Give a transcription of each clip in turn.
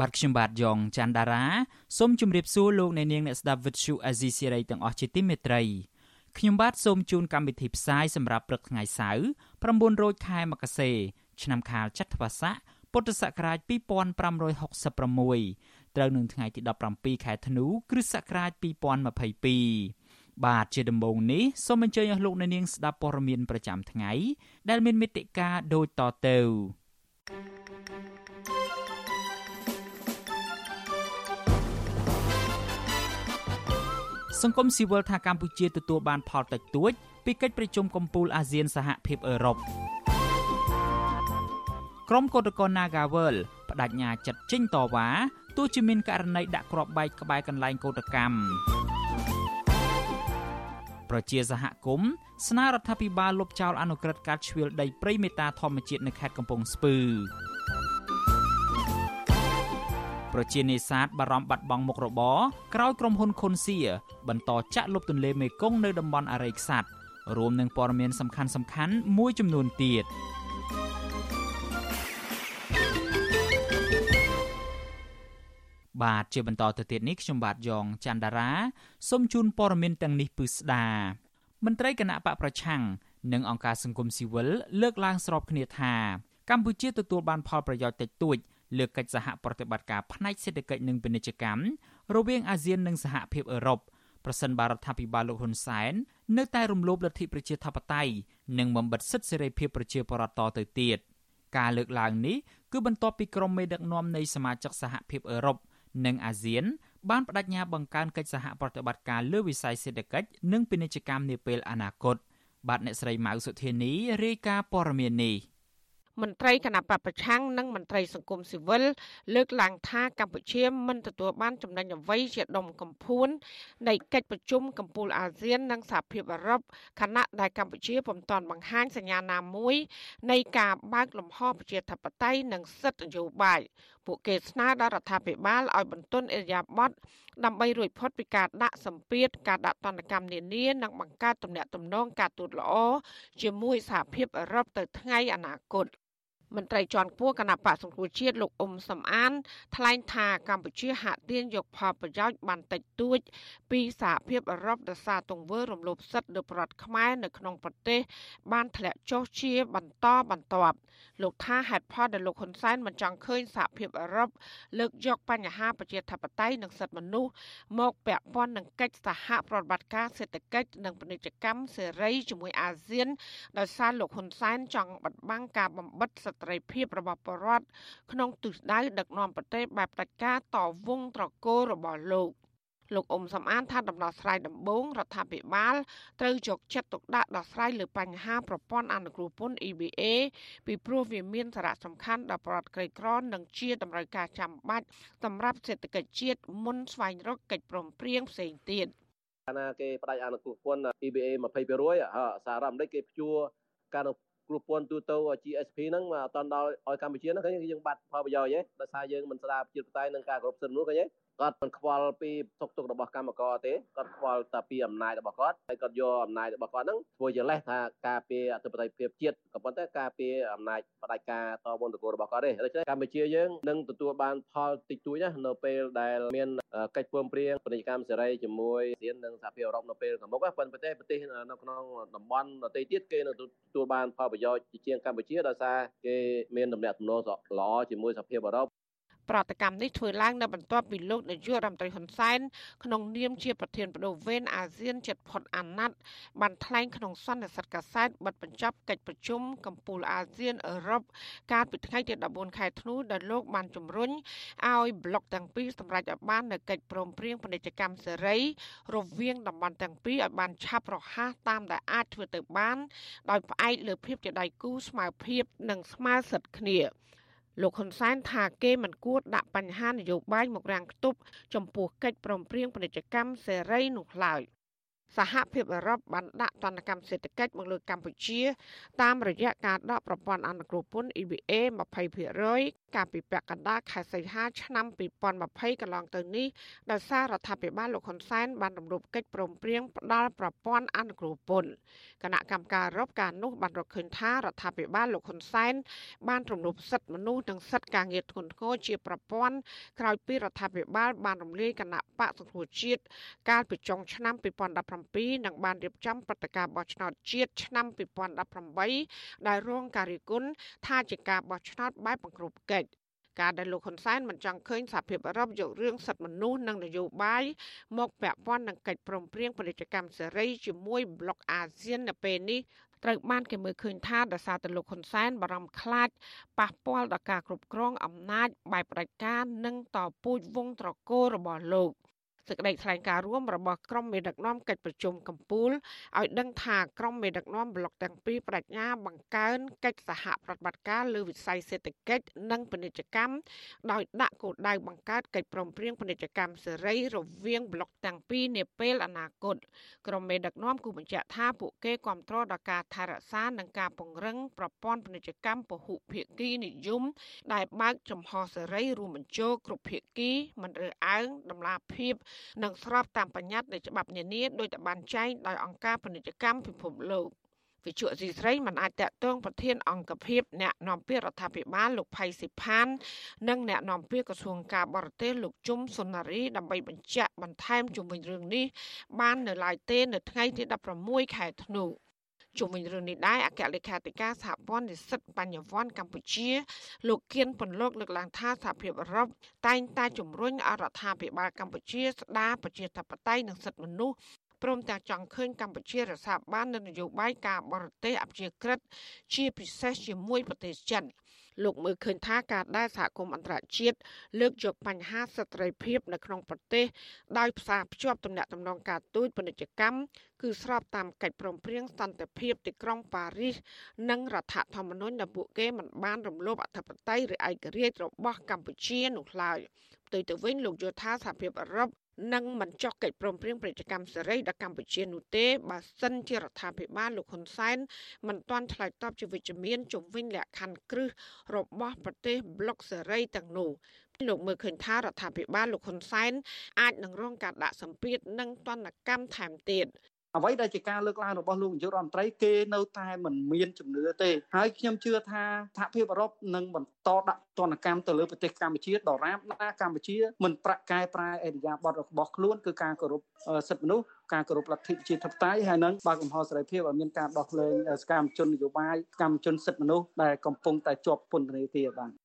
បាទខ្ញុំបាទយ៉ងច័ន្ទដារាសូមជម្រាបសួរលោកអ្នកនាងអ្នកស្ដាប់ Vuthu Azizi Serai ទាំងអស់ជាទីមេត្រីខ្ញុំបាទសូមជូនកម្មវិធីផ្សាយសម្រាប់ព្រឹកថ្ងៃសៅរ៍900ខែមករាឆ្នាំខាលចត្វាស័កពុទ្ធសករាជ2566ត្រូវនឹងថ្ងៃទី17ខែធ្នូ គ្រិស្តសករាជ2022បាទជាដំបូងនេះសូមអញ្ជើញអស់លោកអ្នកនាងស្ដាប់ព័ត៌មានប្រចាំថ្ងៃ ដែលមានមេត្តាដូចតទៅ សង្គមស៊ីវិលថាកម្ពុជាទទួលបានផលតិចតួចពីកិច្ចប្រជុំកំពូលអាស៊ានសហភាពអឺរ៉ុបក្រុមកោតក្រ Nagawal បដិញ្ញាចាត់ចេញតវ៉ាទោះជាមានករណីដាក់គ្រាប់បែកក្បែរកន្លែងកោតកម្មប្រជាសហគមន៍ស្នើរដ្ឋាភិបាលលុបចោលអនុក្រឹត្យកាត់ជ្រឿលដីព្រៃមេតាធម្មជាតិនៅខេត្តកំពង់ស្ពឺ ប្រជានេសាទបារម្ភបាត់បង់មុខរបរក្រោយក្រុមហ៊ុនខុនសៀបន្តចាក់លុបទន្លេមេគង្គនៅតំបន់អរិយខ្សាត់រួមនឹងព័ត៌មានសំខាន់សំខាន់មួយចំនួនទៀតបាទជាបន្តទៅទៀតនេះខ្ញុំបាទយ៉ងច័ន្ទដារាសូមជូនព័ត៌មានទាំងនេះពិស្ដាមន្ត្រីគណៈបកប្រឆាំងនិងអង្គការសង្គមស៊ីវិលលើកឡើងស្របគ្នាថាកម្ពុជាទទួលបានផលប្រយោជន៍តិចតួច លើកិច្ចសហប្រតិបត្តិការផ្នែកសេដ្ឋកិច្ចនិងពាណិជ្ជកម្មរវាងអាស៊ាននិងសហភាពអឺរ៉ុបប្រសិនបារដ្ឋាភិបាលលោកហ៊ុនសែននៅតែរំលោភលទ្ធិប្រជាធិបតេយ្យនិងបំបិទសិទ្ធិសេរីភាពប្រជាពលរដ្ឋតទៅទៀតការលើកឡើងនេះគឺបន្ទាប់ពីក្រុមមេដឹកនាំនៃសមាជិកសហភាពអឺរ៉ុបនិងអាស៊ាន បានបដិញ្ញាបង្កើនកិច្ចសហប្រតិបត្តិការលើវិស័យសេដ្ឋកិច្ចនិងពាណិជ្ជកម្មនាពេលអនាគតបាទអ្នកស្រីម៉ៅសុធានីរាយការណ៍ព័ត៌មាននេះ មន្ត្រីគណៈបពប្រឆាំងនិងមន្ត្រីសង្គមស៊ីវិលលើកឡើងថាកម្ពុជាមិនទទួលបានចំណេញអ្វីជាដុំកំភួននៃកិច្ចប្រជុំកំពូលអាស៊ាននិងសហភាពអឺរ៉ុបខណៈដែលកម្ពុជាពុំទាន់បង្ហាញសញ្ញាណាមួយនៃការបើកលំហប្រជាធិបតេយ្យនិងសិទ្ធិនយោបាយពួកគេស្នើដល់រដ្ឋាភិបាលឲ្យបន្ទន់អេរយាប័តដើម្បីរួចផុតពីការដាក់សម្ពាធការដាក់ទណ្ឌកម្មនានានិងបង្កើតទំនាក់ទំនងការទូតល្អជាមួយសហភាពអឺរ៉ុបទៅថ្ងៃអនាគត មន្ត្រីជាន់ខ្ពស់គណៈបកសង្គ្រោះជាតិលោកអ៊ុំសំអាន ថ្លែងថាកម្ពុជាហាក់ទាញយកផលប្រយោជន៍បានតិចតួច ពីសហភាពអឺរ៉ុបដោយសារទង្វើរំលោភសិទ្ធិលើប្រជាខ្មែរនៅក្នុងប្រទេស បានធ្លាក់ចុះជាបន្តបន្ទាប់ លោកថាហេតុផលដែលលោកហ៊ុនសែនមិនចង់ឃើញសហភាពអឺរ៉ុបលើកយកបញ្ហាប្រជាធិបតេយ្យនិងសិទ្ធិមនុស្សមកពាក់ព័ន្ធនឹងកិច្ចសហប្រតិបត្តិការសេដ្ឋកិច្ចនិងពាណិជ្ជកម្មសេរីជាមួយអាស៊ានដោយសារលោកហ៊ុនសែនចង់បិទបាំងការបំបិទសិទ្ធិត្រីភាពរបស់ប្រជាពលរដ្ឋក្នុងទិសដៅដឹកនាំប្រទេសបែបផ្ដាច់ការតវងត្រកូលរបស់លោក លោកអ៊ុំសំអានថាដំណោះស្រាយដំបូងរដ្ឋាភិបាលត្រូវយកចិត្តទុកដាក់ដោះស្រាយលើបញ្ហាប្រព័ន្ធអនុគ្រោះពន្ធ EBA ពីព្រោះវាមានសារៈសំខាន់ដល់ប្រជាក្រីក្រនិងជាតម្រូវការចាំបាច់សម្រាប់សេដ្ឋកិច្ចជាតិមុនស្វែងរកកិច្ចព្រមព្រៀងផ្សេងទៀតកាលណាគេផ្ដាច់អនុគ្រោះពន្ធ EBA 20%សារអាមេរិកគេព្យួរការគ្រោះពន្ធទូទៅ GSP ហ្នឹងអត់ដល់ឲ្យកម្ពុជាហ្នឹងឃើញយើងបាត់ផលប្រយោជន៍ហ៎ដោយសារយើងមិនស្ដារជាតិបតៃនិងការគ្រប់សិទ្ធិមនុស្សឃើញទេ គាត់មិនខ្វល់ពីសុខទុក្ខរបស់កម្មករទេគាត់ខ្វល់តែពីអំណាចរបស់គាត់ហើយគាត់យកអំណាចរបស់គាត់ហ្នឹងធ្វើជាលេសថាការពារអធិបតេយ្យភាពជាតិក៏ប៉ុន្តែការពារអំណាចផ្ដាច់ការតវនតកូលរបស់គាត់ទេដូច្នេះកម្ពុជាយើងនឹងទទួលបានផលតិចតួចណានៅពេលដែលមានកិច្ចព្រមព្រៀងពាណិជ្ជកម្មសេរីជាមួយអាស៊ាននិងសហភាពអឺរ៉ុបនៅពេលខាងមុខប៉ុន្តែប្រទេសនៅក្នុងតំបន់ដទៃទៀតគេនឹងទទួលបានផលប្រយោជន៍ជាងកម្ពុជាដោយសារគេមានដំណាក់ទំនងល្អជាមួយសហភាពអឺរ៉ុប ប្រតិកម្មនេះធ្វើឡើងនៅបន្ទាប់ពីលោកនាយករដ្ឋមន្ត្រីហ៊ុនសែនក្នុងនាមជាប្រធានបដូវវេនអាស៊ានជិតផុតអាណត្តិបានថ្លែងក្នុងសន្និសីទកាសែតបិទបញ្ចប់កិច្ចប្រជុំកំពូលអាស៊ានអឺរ៉ុបកាលពីថ្ងៃទី14ខែធ្នូដែលលោកបានជំរុញឲ្យប្លុកទាំងពីរសម្រាប់ឲ្យបាននូវកិច្ចព្រមព្រៀងពាណិជ្ជកម្មសេរីរវាងតំបន់ទាំងពីរឲ្យបានឆាប់រហ័សតាមដែលអាចធ្វើទៅបាន ដោយផ្អែកលើភាពជាដៃគូស្មើភាពនិងស្មើសិទ្ធិគ្នា លោកហ៊ុនសែនថាគេមិនគួរដាក់បញ្ហានយោបាយមករាំងខ្ទប់ចំពោះកិច្ចព្រមព្រៀងពាណិជ្ជកម្មសេរីនោះឡើយសហភាពអឺរ៉ុបបានដាក់ទណ្ឌកម្មសេដ្ឋកិច្ចមកលើកម្ពុជា តាមរយៈការដកប្រព័ន្ធអនុគ្រោះពន្ធ EBA 20% កាលពីពាក់កណ្ដាលខែសីហាឆ្នាំ2020កន្លងទៅនេះដោយសាររដ្ឋាភិបាលលោកហ៊ុនសែនបានរំលោភកិច្ចព្រមព្រៀងផ្ដល់ប្រព័ន្ធអនុគ្រោះពន្ធគណៈកម្មការអឺរ៉ុបការនោះបានរកឃើញថារដ្ឋាភិបាលលោកហ៊ុនសែនបានរំលោភសិទ្ធិមនុស្សនិងសិទ្ធិការងារធ្ងន់ធ្ងរជាប្រព័ន្ធក្រោយពីរដ្ឋាភិបាលបានរំលាយគណៈបកសង្គ្រោះជាតិកាលពីចុងឆ្នាំ2017និងបានរៀបចំព្រឹត្តិការណ៍បោះឆ្នោតជាតិឆ្នាំ2018ដែលរងការរិះគន់ថាជាការបោះឆ្នោតបែបបង្ក្រប់កិច្ច ការដែលលោកហ៊ុនសែនមិនចង់ឃើញសហភាពអឺរ៉ុបយករឿងសិទ្ធិមនុស្សនិងនយោបាយមកពាក់ព័ន្ធនឹងកិច្ចព្រមព្រៀងពាណិជ្ជកម្មសេរីជាមួយប្លុកអាស៊ាននៅពេលនេះត្រូវបានគេមើលឃើញថាដោយសារតែលោកហ៊ុនសែនបារម្ភខ្លាចប៉ះពាល់ដល់ការគ្រប់គ្រងអំណាចបែបផ្ដាច់ការនិងតពូជវងត្រកូលរបស់លោក សេចក្តីថ្លែងការណ៍រួមរបស់ក្រុមមេដឹកនាំកិច្ចប្រជុំកម្ពុជាឲ្យដឹងថាក្រុមមេដឹកនាំប្លុកទាំងពីរបដិញ្ញាបង្កើនកិច្ចសហប្រតិបត្តិការលើវិស័យសេដ្ឋកិច្ចនិងពាណិជ្ជកម្មដោយដាក់គោលដៅបង្កើតកិច្ចព្រមព្រៀងពាណិជ្ជកម្មសេរីរវាងប្លុកទាំងពីរនាពេលអនាគតក្រុមមេដឹកនាំគូបញ្ជាក់ថាពួកគេគ្រប់គ្រងដល់ការថែរក្សានិងការពង្រឹងប្រព័ន្ធពាណិជ្ជកម្មពហុភាគីនិយមដែលបើកចំហសេរីរួមបញ្ចូលគ្រប់ភាគីមិនរើសអើងដំណាភាពនិងស្របតាមបញ្ញត្តិនៃច្បាប់នានាដោយតែបានចែងដោយអង្គការពាណិជ្ជកម្មពិភពលោកវិជ្ជាអសីស្រីមិនអាចតាក់ទងប្រធានអង្គភិបអ្នកនាំពាក្យរដ្ឋាភិបាលលោកផៃស៊ីផាន និងអ្នកនាំពាក្យក្រសួងការបរទេសលោកជុំសុនារីដើម្បីបញ្ជាក់បន្ថែមជុំវិញរឿងនេះបាននៅឡើយទេនៅថ្ងៃទី16ខែធ្នូ ជុំវិញរឿងនេះដែរអគ្គលេខាធិការសហព័ន្ធនិស្សិតបញ្ញវន្តកម្ពុជា លោកគៀនពន្លកលើកឡើងថាសហភាពអឺរ៉ុបតែងតែជំរុញអរដ្ឋាភិបាលកម្ពុជាស្ដារប្រជាធិបតេយ្យនិងសិទ្ធិមនុស្សព្រមទាំងចង់ឃើញកម្ពុជារក្សាបាននូវនយោបាយការបរទេសអព្យាក្រឹតជាពិសេសជាមួយប្រទេសចិន លោកមើលឃើញថាការដែលសហគមន៍អន្តរជាតិលើកយកបញ្ហាសិទ្ធិសេរីភាពនៅក្នុងប្រទេសដោយផ្សារភ្ជាប់ទំនាក់ទំនងការទូតពាណិជ្ជកម្មគឺស្របតាមកិច្ចព្រមព្រៀងសន្តិភាពទីក្រុងប៉ារីសនិងរដ្ឋធម្មនុញ្ញដែលពួកគេមិនបានរំលោភអធិបតេយ្យឬឯករាជ្យរបស់កម្ពុជានោះឡើយផ្ទុយទៅវិញលោកយល់ថាសហភាពអឺរ៉ុប នឹងមិនចុះកិច្ចព្រមព្រៀងពាណិជ្ជកម្មសេរីដល់កម្ពុជានោះទេបើសិនជារដ្ឋាភិបាលលោកហ៊ុនសែនមិនទាន់ឆ្លើយតបជាវិជ្ជមានជំវិញលក្ខខណ្ឌគ្រឹះរបស់ប្រទេសប្លុកសេរីទាំងនោះលោកមើលឃើញថារដ្ឋាភិបាលលោកហ៊ុនសែនអាចនឹងរងការដាក់សម្ពាធនិងទណ្ឌកម្មថែមទៀត អ្វីដែលជាការលើកឡើងរបស់លោកនាយករដ្ឋមន្ត្រីគេនៅតែមិនមានជំនឿទេហើយខ្ញុំជឿថាសហភាពអឺរ៉ុបនឹងបន្តដាក់ទណ្ឌកម្មទៅលើប្រទេសកម្ពុជាដរាបណាកម្ពុជាមិនប្រាក់កែប្រែអេរិយាប័ត្ររបស់ខ្លួនគឺការគោរពសិទ្ធិមនុស្សការគោរពលទ្ធិប្រជាធិបតេយ្យហើយនឹងបើកកំហុសសេរីភាពឲ្យមានការដោះលែងសកម្មជននយោបាយសកម្មជនសិទ្ធិមនុស្សដែលកំពុងតែជាប់ពន្ធនាគារបាទ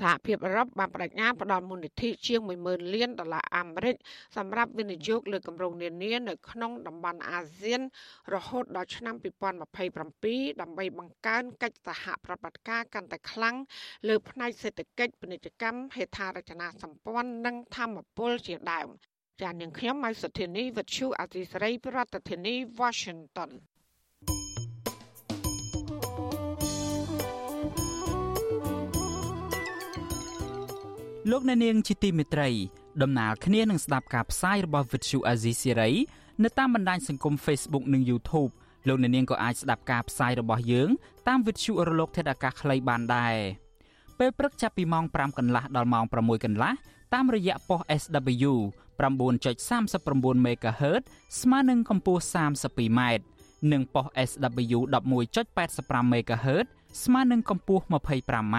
សហភាពអឺរ៉ុបបានបដិញ្ញាផ្ដល់មូលនិធិជាង10000លានដុល្លារអាមេរិកសម្រាប់វិនិយោគលើគម្រោងនានានៅក្នុងតំបន់អាស៊ាន រហូតដល់ឆ្នាំ2027ដើម្បីបង្កើនកិច្ចសហប្រតិបត្តិការកាន់តែខ្លាំងលើផ្នែកសេដ្ឋកិច្ចពាណិជ្ជកម្មហេដ្ឋារចនាសម្ព័ន្ធនិងធម្មពលជាដើមចាននាងខ្ញុំម៉ៃសុធានីវិទ្យុអតិសរីប្រធានាធិបតី Washington លោកអ្នកនាងជាទីមេត្រីដំណើរគ្នានឹងស្ដាប់ការផ្សាយរបស់ Vuthu Azizi Siri នៅតាមបណ្ដាញសង្គម Facebook និង YouTube លោកអ្នកនាងក៏អាចស្ដាប់ការផ្សាយរបស់យើង តាម Vuthu រលកធាតុអាកាសខ្លីបានដែរពេលព្រឹកចាប់ពីម៉ោង5កន្លះដល់ម៉ោង6កន្លះតាមរយៈប៉ុស SW 9.39 MHz ស្មើនឹងកម្ពស់ 32m និងប៉ុស SW 11.85 MHz ស្មើនឹងកម្ពស់ 25m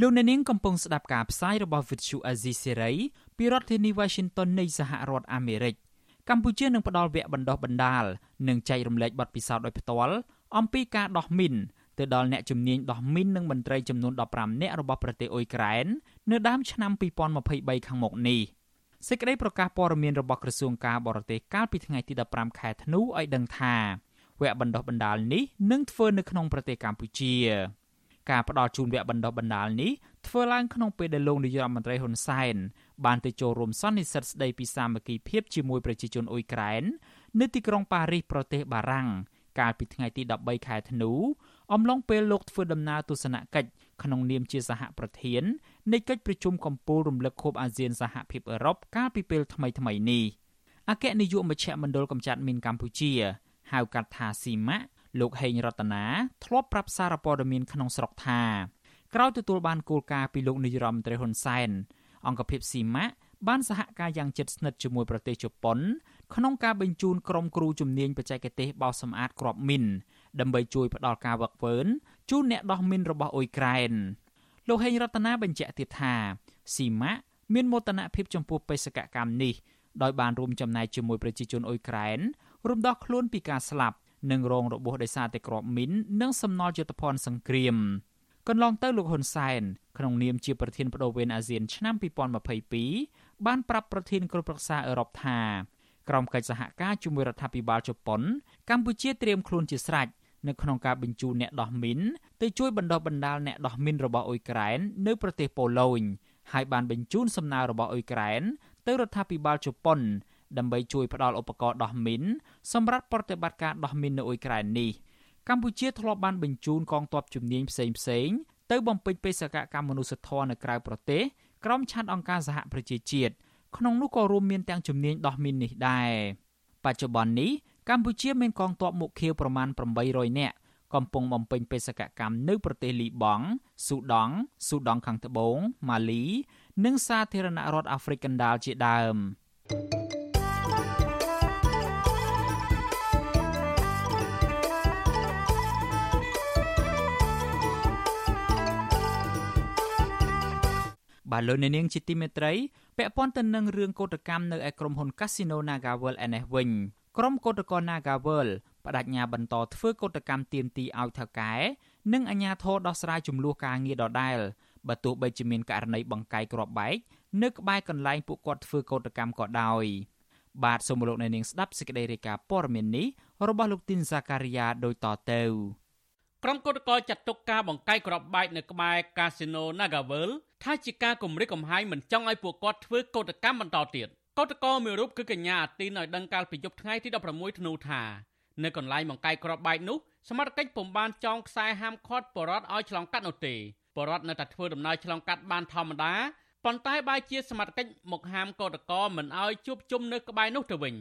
លោកអ្នកនាងកំពុងស្ដាប់ការផ្សាយរបស់ Vuthu Azizi Serai ពីរដ្ឋធានី Washington នៃសហរដ្ឋអាមេរិកកម្ពុជានឹងផ្ដល់វគ្គបណ្ដុះបណ្ដាលនិងចែករំលែកបទពិសោធន៍ដោយផ្ទាល់អំពីការដោះមីនទៅដល់អ្នកជំនាញដោះមីននិងមន្ត្រីចំនួន15នាក់របស់ប្រទេសអ៊ុយក្រែននៅដើមឆ្នាំ2023ខាងមុខនេះសេចក្តីប្រកាសព័ត៌មានរបស់ក្រសួងការបរទេសកាលពីថ្ងៃទី15ខែធ្នូឲ្យដឹងថាវគ្គបណ្ដុះបណ្ដាលនេះនឹងធ្វើនៅក្នុងប្រទេសកម្ពុជា ការផ្ដល់ជូនវគ្គបណ្ដុះបណ្ដាលនេះធ្វើឡើងក្នុងពេលដែលលោកនាយករដ្ឋមន្ត្រីហ៊ុនសែនបានទៅចូលរួមសន្និសីទស្ដីពីសាមគ្គីភាពជាមួយប្រជាជនអ៊ុយក្រែននៅទីក្រុងប៉ារីសប្រទេសបារាំងកាលពីថ្ងៃទី13ខែធ្នូអំឡុងពេលលោកធ្វើដំណើរទស្សនកិច្ចក្នុងនាមជាសហប្រធាននៃកិច្ចប្រជុំកំពូលរំលឹកខួបអាស៊ានសហភាពអឺរ៉ុបកាលពីពេលថ្មីៗនេះអគ្គនាយកមជ្ឈមណ្ឌលកម្ចាត់មីនកម្ពុជា ហៅកាត់ថាស៊ីម៉ាក់ លោកហេងរតនាធ្លាប់ប្រាប់សារព័ត៌មានក្នុងស្រុកថាក្រោយទទួលបានគោលការណ៍ពីលោកនាយរដ្ឋមន្ត្រីហ៊ុនសែនអង្គភាពស៊ីម៉ាក់បានសហការយ៉ាងជិតស្និទ្ធជាមួយប្រទេសជប៉ុន ក្នុងការបញ្ជូនក្រុមគ្រូជំនាញបច្ចេកទេសបោសសម្អាតគ្រាប់មីនដើម្បីជួយផ្ដល់ការវឹកវើជូនអ្នកដោះមីនរបស់អ៊ុយក្រែនលោកហេងរតនាបញ្ជាក់ទៀតថាស៊ីម៉ាក់មានមោទនភាពចំពោះបេសកកម្មនេះដោយបានរួមចំណែកជាមួយប្រជាជនអ៊ុយក្រែនរំដោះខ្លួនពីការស្លាប់ និងរងរបួសដោយសារតែគ្រាប់មីននិងសំណល់យុទ្ធភ័ណ្ឌសង្គ្រាមកន្លងទៅលោកហ៊ុនសែនក្នុងនាមជាប្រធានបដូវវេនអាស៊ានឆ្នាំ2022បានប្រាប់ប្រធានក្រុមប្រឹក្សាអឺរ៉ុបថាក្រុមកិច្ចសហការជាមួយរដ្ឋាភិបាលជប៉ុន កម្ពុជាត្រៀមខ្លួនជាស្រេចនៅក្នុងការបញ្ជូនអ្នកដោះមីនទៅជួយបណ្ដុះបណ្ដាលអ្នកដោះមីនរបស់អ៊ុយក្រែននៅប្រទេសប៉ូឡូញហើយបានបញ្ជូនសំណើរបស់អ៊ុយក្រែនទៅរដ្ឋាភិបាលជប៉ុន ដើម្បីជួយផ្ដល់ឧបករណ៍ដោះមីនសម្រាប់ប្រតិបត្តិការដោះមីននៅអ៊ុយក្រែននេះកម្ពុជាធ្លាប់បានបញ្ជូនកងទ័ពជំនាញផ្សេងផ្សេងទៅបំពេញបេសកកម្មមនុស្សធម៌នៅក្រៅប្រទេសក្រោមឆ័ន្ទអង្គការសហប្រជាជាតិក្នុងនោះក៏រួមមានទាំងជំនាញដោះមីននេះដែរបច្ចុប្បន្ននេះកម្ពុជាមានកងទ័ពមុខខៀវប្រមាណ800នាក់កំពុងបំពេញបេសកកម្មនៅប្រទេសលីបង់ស៊ូដង់ស៊ូដង់ខាងត្បូងម៉ាលី និងសាធារណរដ្ឋអាហ្វ្រិកកណ្ដាលជាដើម។ បាទលោកអ្នកនាងជាទីមេត្រីពាក់ព័ន្ធទៅនឹងរឿងកោតកម្មនៅឯក្រុមហ៊ុន Casino NagaWorld ឯនេះវិញក្រុមកោតក្រ NagaWorld បដិញ្ញាបន្តធ្វើកោតកម្មទៀមទីឲ្យថៅកែនិងអាជ្ញាធរដោះស្រាយចំនួនការងារដដែលបើទោះបីជាមានករណីបង្កាយគ្រាប់បែកនៅក្បែរកន្លែងពួកគាត់ធ្វើកោតកម្មក៏ដោយបាទសូមលោកអ្នកនាងស្ដាប់សេចក្តីរាយការណ៍ព័ត៌មាននេះរបស់លោកទីនសាការីយ៉ាដូចតទៅក្រុមកោតក្រចាត់ទុកការបង្កាយគ្រាប់បែកនៅក្បែរកាស៊ីណូ Nagavel ថាជាការគម្រិតកំហែងមិនចង់ឲ្យពួកគាត់ធ្វើកោតកម្មបន្តទៀតកោតក្រមួយរូបគឺកញ្ញាអាទីនឲ្យដឹងកាលពីយប់ថ្ងៃទី16ធ្នូថានៅកន្លែងបង្កាយគ្រាប់បែកនោះសមត្ថកិច្ចពុំបានចងខ្សែហាមឃាត់បរដ្ឋឲ្យឆ្លងកាត់នោះទេបរដ្ឋនៅតែធ្វើដំណើរឆ្លងកាត់បានធម្មតាប៉ុន្តែបែរជាសមត្ថកិច្ចមកហាមកោតក្រមិនឲ្យជួបជុំនៅក្បែរនោះទៅវិញ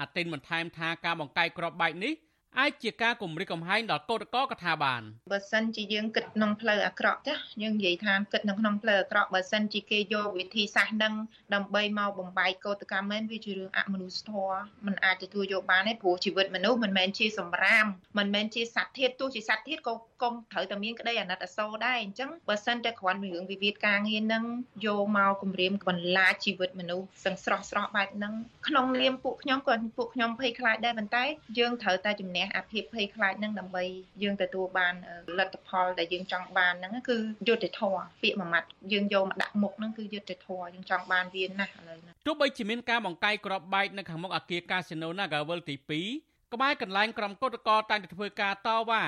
អាទីនបន្ថែមថាការបង្កាយគ្រាប់បែកនេះ អាចជាការគំរាមកំហែងដល់កោតក្រកថាបានបើសិនជាយើងគិតក្នុងផ្លូវអាក្រក់ចាយើងនិយាយថាគិតនៅក្នុងផ្លូវអាក្រក់បើសិនជាគេយកវិធីសាស្ត្រនឹងដើម្បីមកបំបែកកោតកម្មមែនវាជារឿងអមនុស្សធម៌มันអាចទទួលយកបានទេព្រោះជីវិតមនុស្សមិនមែនជាសម្រាមមិនមែនជាសត្វធាតទោះជាសត្វធាតក៏កុំត្រូវតែមានក្តីអាណិតអាសូរដែរអញ្ចឹងបើសិនតែគ្រាន់ពីរឿងវិវាទការងារនឹងយកមកគម្រាមបន្លាចជីវិតមនុស្សសឹងស្រស់ស្រស់បែបហ្នឹងក្នុងនាមពួកខ្ញុំក៏ពួកខ្ញុំភ័យខ្លាចដែរប៉ុន្តែយើងត្រូវតែជំនះអាភាពភ័យខ្លាចហ្នឹងដើម្បីយើងទទួលបានលទ្ធផលដែលយើងចង់បានហ្នឹងគឺយុត្តិធម៌ពាក្យមួយម៉ាត់យើងយកមកដាក់មុខហ្នឹងគឺយុត្តិធម៌យើងចង់បានវាណាស់ឥឡូវហ្នឹងទោះបីជាមានការបង្កាយក្របបែកនៅខាងមុខអគារកាស៊ីណូ Nagavel ទី2ក្បែរកន្លែងក្រុមកោតក្រតែងតែធ្វើការតវ៉ា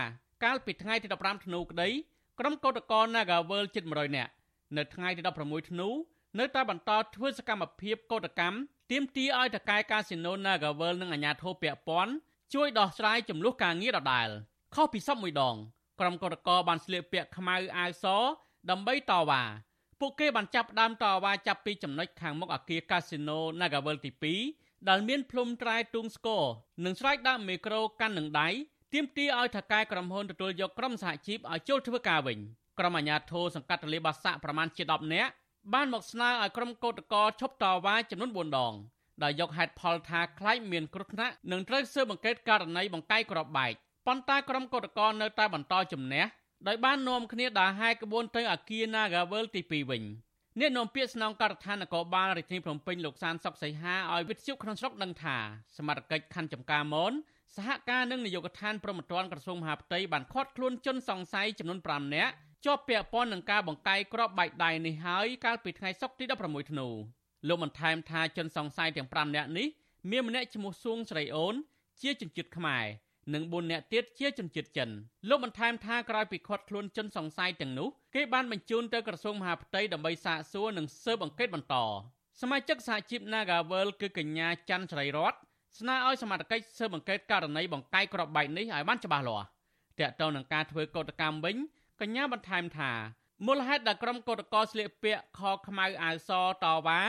កាលពីថ្ងៃទី15ធ្នូក្តីក្រុមកោតក្រ Nagavel ជិត100នាក់នៅថ្ងៃទី16ធ្នូនៅតែបន្តធ្វើសកម្មភាពកោតកម្មទាមទារឲ្យតកែកាស៊ីណូ Nagavel និងអាជ្ញាធរពាក់ព័ន្ធ ជួយដោះស្រាយចំនួនការងារដដែលខុសពីសពមួយដងក្រុមកោតក្របានស្លៀកពាក់ខ្មៅអាវសដើម្បីតវ៉ាពួកគេបានចាប់ផ្ដើមតវ៉ាចាប់ពីចំណុចខាងមុខអគារកាស៊ីណូ Nagavel ទី2ដែលមានភ្លុំត្រែទូងស្គរនិងស្រែកដាក់មីក្រូកាន់នឹងដៃទាមទារឲ្យថកែក្រុមហ៊ុនទទួលយកក្រុមសហជីពឲ្យចូលធ្វើការវិញក្រុមអាជ្ញាធរសង្កាត់ទលេបាសាក់ប្រមាណជា10នាក់បានមកស្នើឲ្យក្រុមកោតក្រឈប់តវ៉ាចំនួន4ដង ដោយយកហេតុផលថាខ្លាចមានគ្រោះថ្នាក់និងត្រូវស៊ើបអង្កេតករណីបង្កាយក្របបែកប៉ុន្តែក្រុមកោតក្រនៅតែបន្តជំនះដោយបាននាំគ្នាដើរហែកក្បួនទៅអគារ Nagavel ទី2វិញអ្នកនាំពាក្យស្នងការដ្ឋាននគរបាលរាជធានីភ្នំពេញលោកសានសុកសីហាឲ្យវិទ្យុក្នុងស្រុកដឹងថាសមត្ថកិច្ចខណ្ឌចំការមនសហការនឹងនាយកដ្ឋានប្រមត្តនក្រសួងមហាផ្ទៃបានឃាត់ខ្លួនជនសង្ស័យចំនួន5នាក់ជាប់ពាក់ព័ន្ធនឹងការបង្កាយគ្រាប់បែកដៃនេះហើយកាលពីថ្ងៃសុក្រទី16ធ្នូ លោកបានថែមថាជនសង្ស័យទាំង5នាក់នេះមានម្នាក់ឈ្មោះសួងស្រីអូន ជាជនជាតិខ្មែរនិង4នាក់ទៀតជាជនជាតិចិនលោកបន្ថែមថាក្រោយពីឃាត់ខ្លួនជនសង្ស័យទាំងនោះគេបានបញ្ជូនទៅក្រសួងមហាផ្ទៃដើម្បីសាកសួរនិងស៊ើបអង្កេតបន្តសមាជិកសហជីព Nagavel គឺកញ្ញាច័ន្ទស្រីរតស្នើឲ្យសមត្ថកិច្ចស៊ើបអង្កេតករណីបង្កាយគ្រាប់បែកនេះឲ្យបានច្បាស់លាស់តាក់ទងនឹងការធ្វើកោតកម្មវិញកញ្ញាបន្ថែមថាមូលហេតុដែលក្រុមកោតក្រស្លៀកពាក់ខខ្មៅអាវសតវ៉ា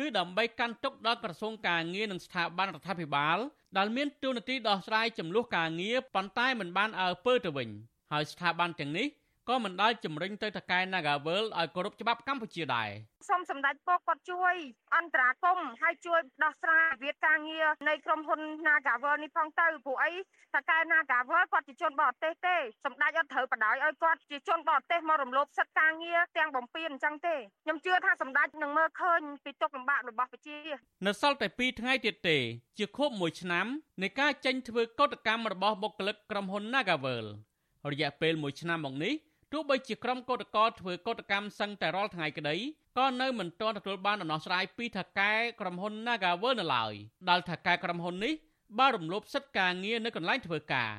គឺដើម្បីកាន់ទុកដល់ក្រសួងការងារនិងស្ថាប័នរដ្ឋាភិបាលដែលមានទូនាទីដោះស្រាយចំនួនការងារប៉ុន្តែមិនបានអើពើទៅវិញហើយស្ថាប័នទាំងនេះ ក៏មិនដាល់ជំរុញទៅតកែ Nagavel ឲ្យគោរពច្បាប់កម្ពុជាដែរសូមសម្ដេចពុកគាត់ជួយ អន្តរាគមហើយជួយដោះស្រាយវិវាទការងារនៃក្រុមហ៊ុន Nagavel នេះផងទៅព្រោះអីតកែ Nagavel គាត់ជាជនបរទេសទេសម្ដេចអត់ត្រូវបដ ாய் ឲ្យគាត់ជាជនបរទេសមករំលោភសិទ្ធិការងារទាំងបំពេញអញ្ចឹងទេខ្ញុំជឿថាសម្ដេចនឹងមើលឃើញពីទុកលំបាករបស់ប្រជានៅសល់តែ2ថ្ងៃទៀតទេ ជាខួប1ឆ្នាំនៃការចេញធ្វើកោតកម្មរបស់បុគ្គលិកក្រុមហ៊ុន Nagavel រយៈពេល1ឆ្នាំមកនេះ ទោះបីជាក្រុមកោតក្រធ្វើកោតកម្មសឹងតែរាល់ថ្ងៃក្តីក៏នៅមិនទាន់ទទួលបានដំណោះស្រាយពីថៅកែក្រុមហ៊ុន Nagavel នៅឡើយដែលថៅកែក្រុមហ៊ុននេះបានរំលោភសិទ្ធិការងារនៅកន្លែងធ្វើការ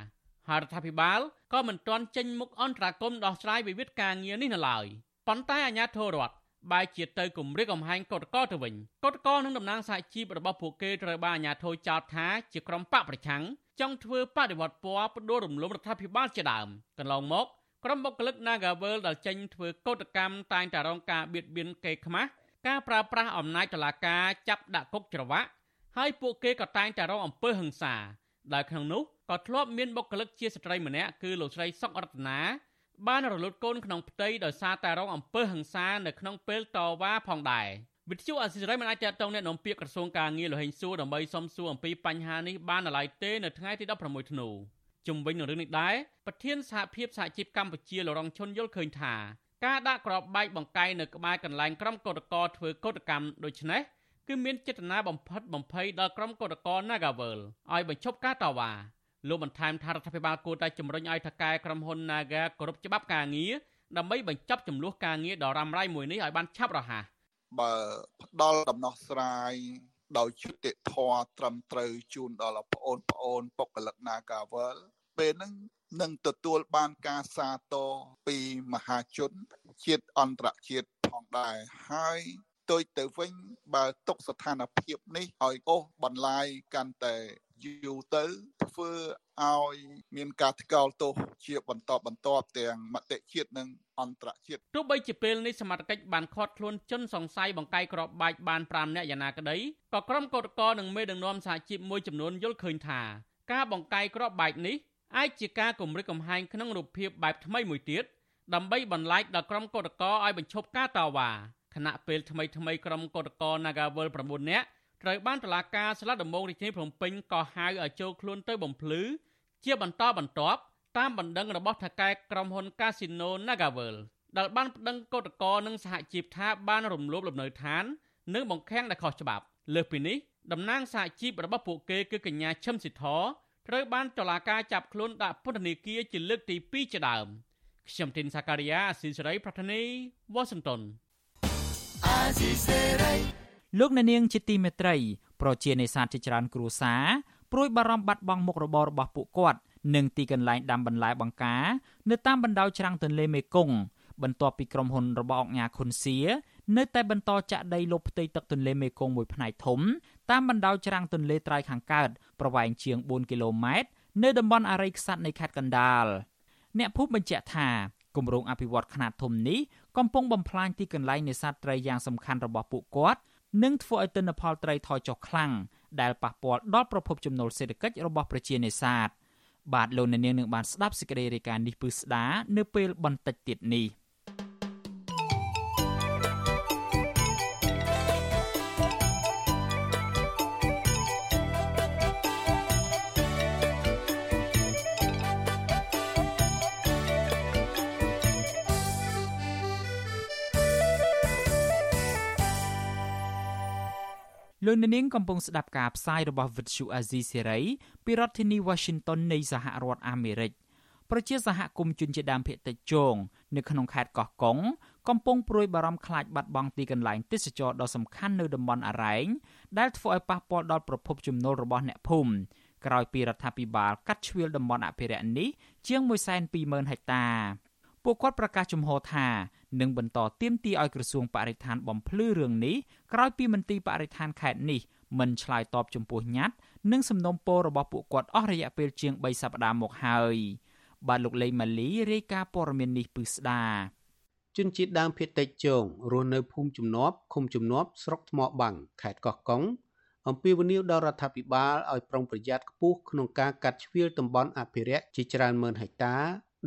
ហើយរដ្ឋាភិបាលក៏មិនទាន់ចេញមុខអន្តរាគមន៍ដោះស្រាយវិវាទការងារនេះនៅឡើយប៉ុន្តែអាជ្ញាធររដ្ឋបែរជាទៅគម្រាមកំហែងកោតក្រទៅវិញកោតក្រនិងតំណាងសហជីពរបស់ពួកគេត្រូវបានអាជ្ញាធរចោទថាជាក្រុមបកប្រឆាំងចង់ធ្វើបដិវត្តពណ៌ផ្ដួលរំលំរដ្ឋាភិបាលជាដើមកន្លងមក ក្រុមបុគ្គលិក Nagavel ដែលចេញធ្វើកោតកម្មតែងតែរងការបៀតបៀនកេរខ្មាស់ការប្រើប្រាស់អំណាចតុលាការចាប់ដាក់គុកច្រវាក់ហើយពួកគេក៏តែងតែរងអំពើហិង្សាដែលក្នុងនោះក៏ធ្លាប់មានបុគ្គលិកជាស្ត្រីម្នាក់គឺលោកស្រីសុករតនាបានរលត់កូនក្នុងផ្ទៃដោយសារតែរងអំពើហិង្សានៅក្នុងពេលតវ៉ាផងដែរវិទ្យុអសិរ័យមិនអាចតតងអ្នកនាំពាក្យក្រសួងការងារលហេងសួរដើម្បីសំសួរអំពីបញ្ហានេះបាននៅឡើយទេនៅថ្ងៃទី16ធ្នូ ជំវិញនឹងរឿងនេះដែរប្រធានសហភាពសហជីពកម្ពុជាលរងឈុនយល់ឃើញថាការដាក់ក្របបែកបង្កាយនៅក្បែរកន្លែងក្រុមកោតក្រធ្វើកោតកម្មដូចនេះគឺមានចេតនាបំផិតបំភ័យដល់ក្រុមកោតក្រ Nagavel ឲ្យបញ្ឈប់ការតវ៉ាលោកបន្ថែមថារដ្ឋាភិបាលគួរតែជំរុញឲ្យថកែក្រុមហ៊ុន Naga គោរពច្បាប់ការងារដើម្បីបញ្ចប់ចំនួនការងារដ៏រ៉ាំរ៉ៃមួយនេះឲ្យបានឆាប់រហ័សបើផ្ដល់ដំណោះស្រាយ ដោយយុត្តិធម៌ត្រឹមត្រូវជូនដល់បងប្អូនបុគ្គលិក Nagavel ពេលហ្នឹងនឹងទទួលបានការសាទរពីមហាជន ជាតិអន្តរជាតិផងដែរហើយ ទុយទៅវិញបើទុកស្ថានភាពនេះឲ្យអូសបន្លាយកាន់តែយូរទៅធ្វើឲ្យមានការថ្កោលទោសជាបន្តបន្ទាប់ទាំងមតិជាតិនិងអន្តរជាតិទោះបីជាពេលនេះសមត្ថកិច្ចបានឃាត់ខ្លួនជនសង្ស័យបង្កាយក្របបាច់បាន5នាក់យ៉ាងណាក្តីក៏ក្រុមកោតក្រនិងមេដឹកនាំសហជីពមួយចំនួនយល់ឃើញថាការបង្កាយក្របបាច់នេះអាចជាការគម្រិតកំហែងក្នុងរូបភាពបែបថ្មីមួយទៀតដើម្បីបន្លាចដល់ក្រុមកោតក្រឲ្យបញ្ឈប់ការតវ៉ា ខណៈពេលថ្មីថ្មីក្រុមកោតក្រ Nagawal 9នាក់ត្រូវបានតុលាការស្លឹកដំបងរាជធានីភ្នំពេញក៏ហៅឲ្យចូលខ្លួនទៅបំភ្លឺជាបន្តបន្ទាប់តាមបណ្ដឹងរបស់ថៅកែក្រុមហ៊ុន Casino Nagawal ដែលបានប្តឹងកោតក្រនិងសហជីពថាបានរំលោភលំនៅឋាន និងបង្ខាំងដែលខុសច្បាប់ លើសពីនេះតំណាងសហជីពរបស់ពួកគេគឺកញ្ញាឈឹមសិទ្ធរត្រូវបានតុលាការចាប់ខ្លួនដាក់ពន្ធនាគារជាលើកទី2ជាដើមខ្ញុំទីនសាការីយ៉ាអស៊ីសេរីប្រធានីវ៉ាស៊ីនតោនអាស៊ីសេរី លោកអ្នកនាងជាទីមេត្រី ប្រជានេសាទជាច្រើនគ្រួសារព្រួយបារម្ភបាត់បង់មុខរបររបស់ពួកគាត់និងទីកន្លែងដាំបន្លែបង្ការនៅតាមបណ្ដោយច្រាំងទន្លេមេគង្គបន្ទាប់ពីក្រុមហ៊ុនរបស់អង្គការខុនសៀនៅតែបន្តចាក់ដីលុបផ្ទៃទឹកទន្លេមេគង្គមួយផ្នែកធំតាមបណ្ដោយច្រាំងទន្លេត្រៃខាងកើតប្រវែងជាង4គីឡូម៉ែត្រនៅតំបន់អរិយខ្សាត់នៃខេត្តកណ្ដាលអ្នកភូមិបញ្ជាក់ថាគម្រោងអភិវឌ្ឍខ្នាតធំនេះ កំពុងបំផ្លាញទីកន្លែងនេសាទត្រីយ៉ាងសំខាន់របស់ពួកគាត់និងធ្វើឲ្យទិន្នផលត្រីថយចុះខ្លាំងដែលប៉ះពាល់ដល់ប្រភពចំណូលសេដ្ឋកិច្ចរបស់ប្រជានេសាទបាទលោកអ្នកនាងនឹងបានស្ដាប់សេចក្តីរាយការណ៍នេះពឺស្ដានៅពេលបន្តិចទៀតនេះ។ លោកនាងកំពុងស្ដាប់ការផ្សាយរបស់ Vuthu Azizi Serai ពីរដ្ឋធានី Washington នៃសហរដ្ឋអាមេរិកប្រជាសហគមន៍ជនជាតិដើមភាគតិចជងនៅក្នុងខេត្តកោះកុងកំពុងព្រួយបារម្ភខ្លាចបាត់បង់ទីកន្លែងទេសចរដ៏សំខាន់នៅតំបន់អរ៉ែងដែលធ្វើឲ្យប៉ះពាល់ដល់ប្រភពចំណូលរបស់អ្នកភូមិក្រោយពីរដ្ឋាភិបាលកាត់ជ្រៀលតំបន់អភិរក្សនេះជាង120,000ហិកតា ពួកគាត់ប្រកាសជំហរថា នឹងបន្តទៀមទីឲ្យក្រសួងបរិស្ថានបំភ្លឺរឿងនេះក្រោយពីមន្ទីរបរិស្ថានខេត្តនេះមិនឆ្លើយតបចំពោះញត្តិនិងសំណុំពររបស់ពួកគាត់អស់រយៈពេលជាង3សប្តាហ៍មកហើយបាទលោកលេងម៉ាលីរាយការណ៍ព័ត៌មាននេះពិស្ដាជនជាតិដើមភាគតិចជងរស់នៅភូមិជំនាប់ឃុំជំនាប់ស្រុកថ្មបាំងខេត្តកោះកុងអំពាវនាវដល់រដ្ឋាភិបាលឲ្យប្រុងប្រយ័ត្នខ្ពស់ក្នុងការកាត់ជ្រៀលតំបន់អភិរក្សជាច្រើនម៉ឺនហិកតា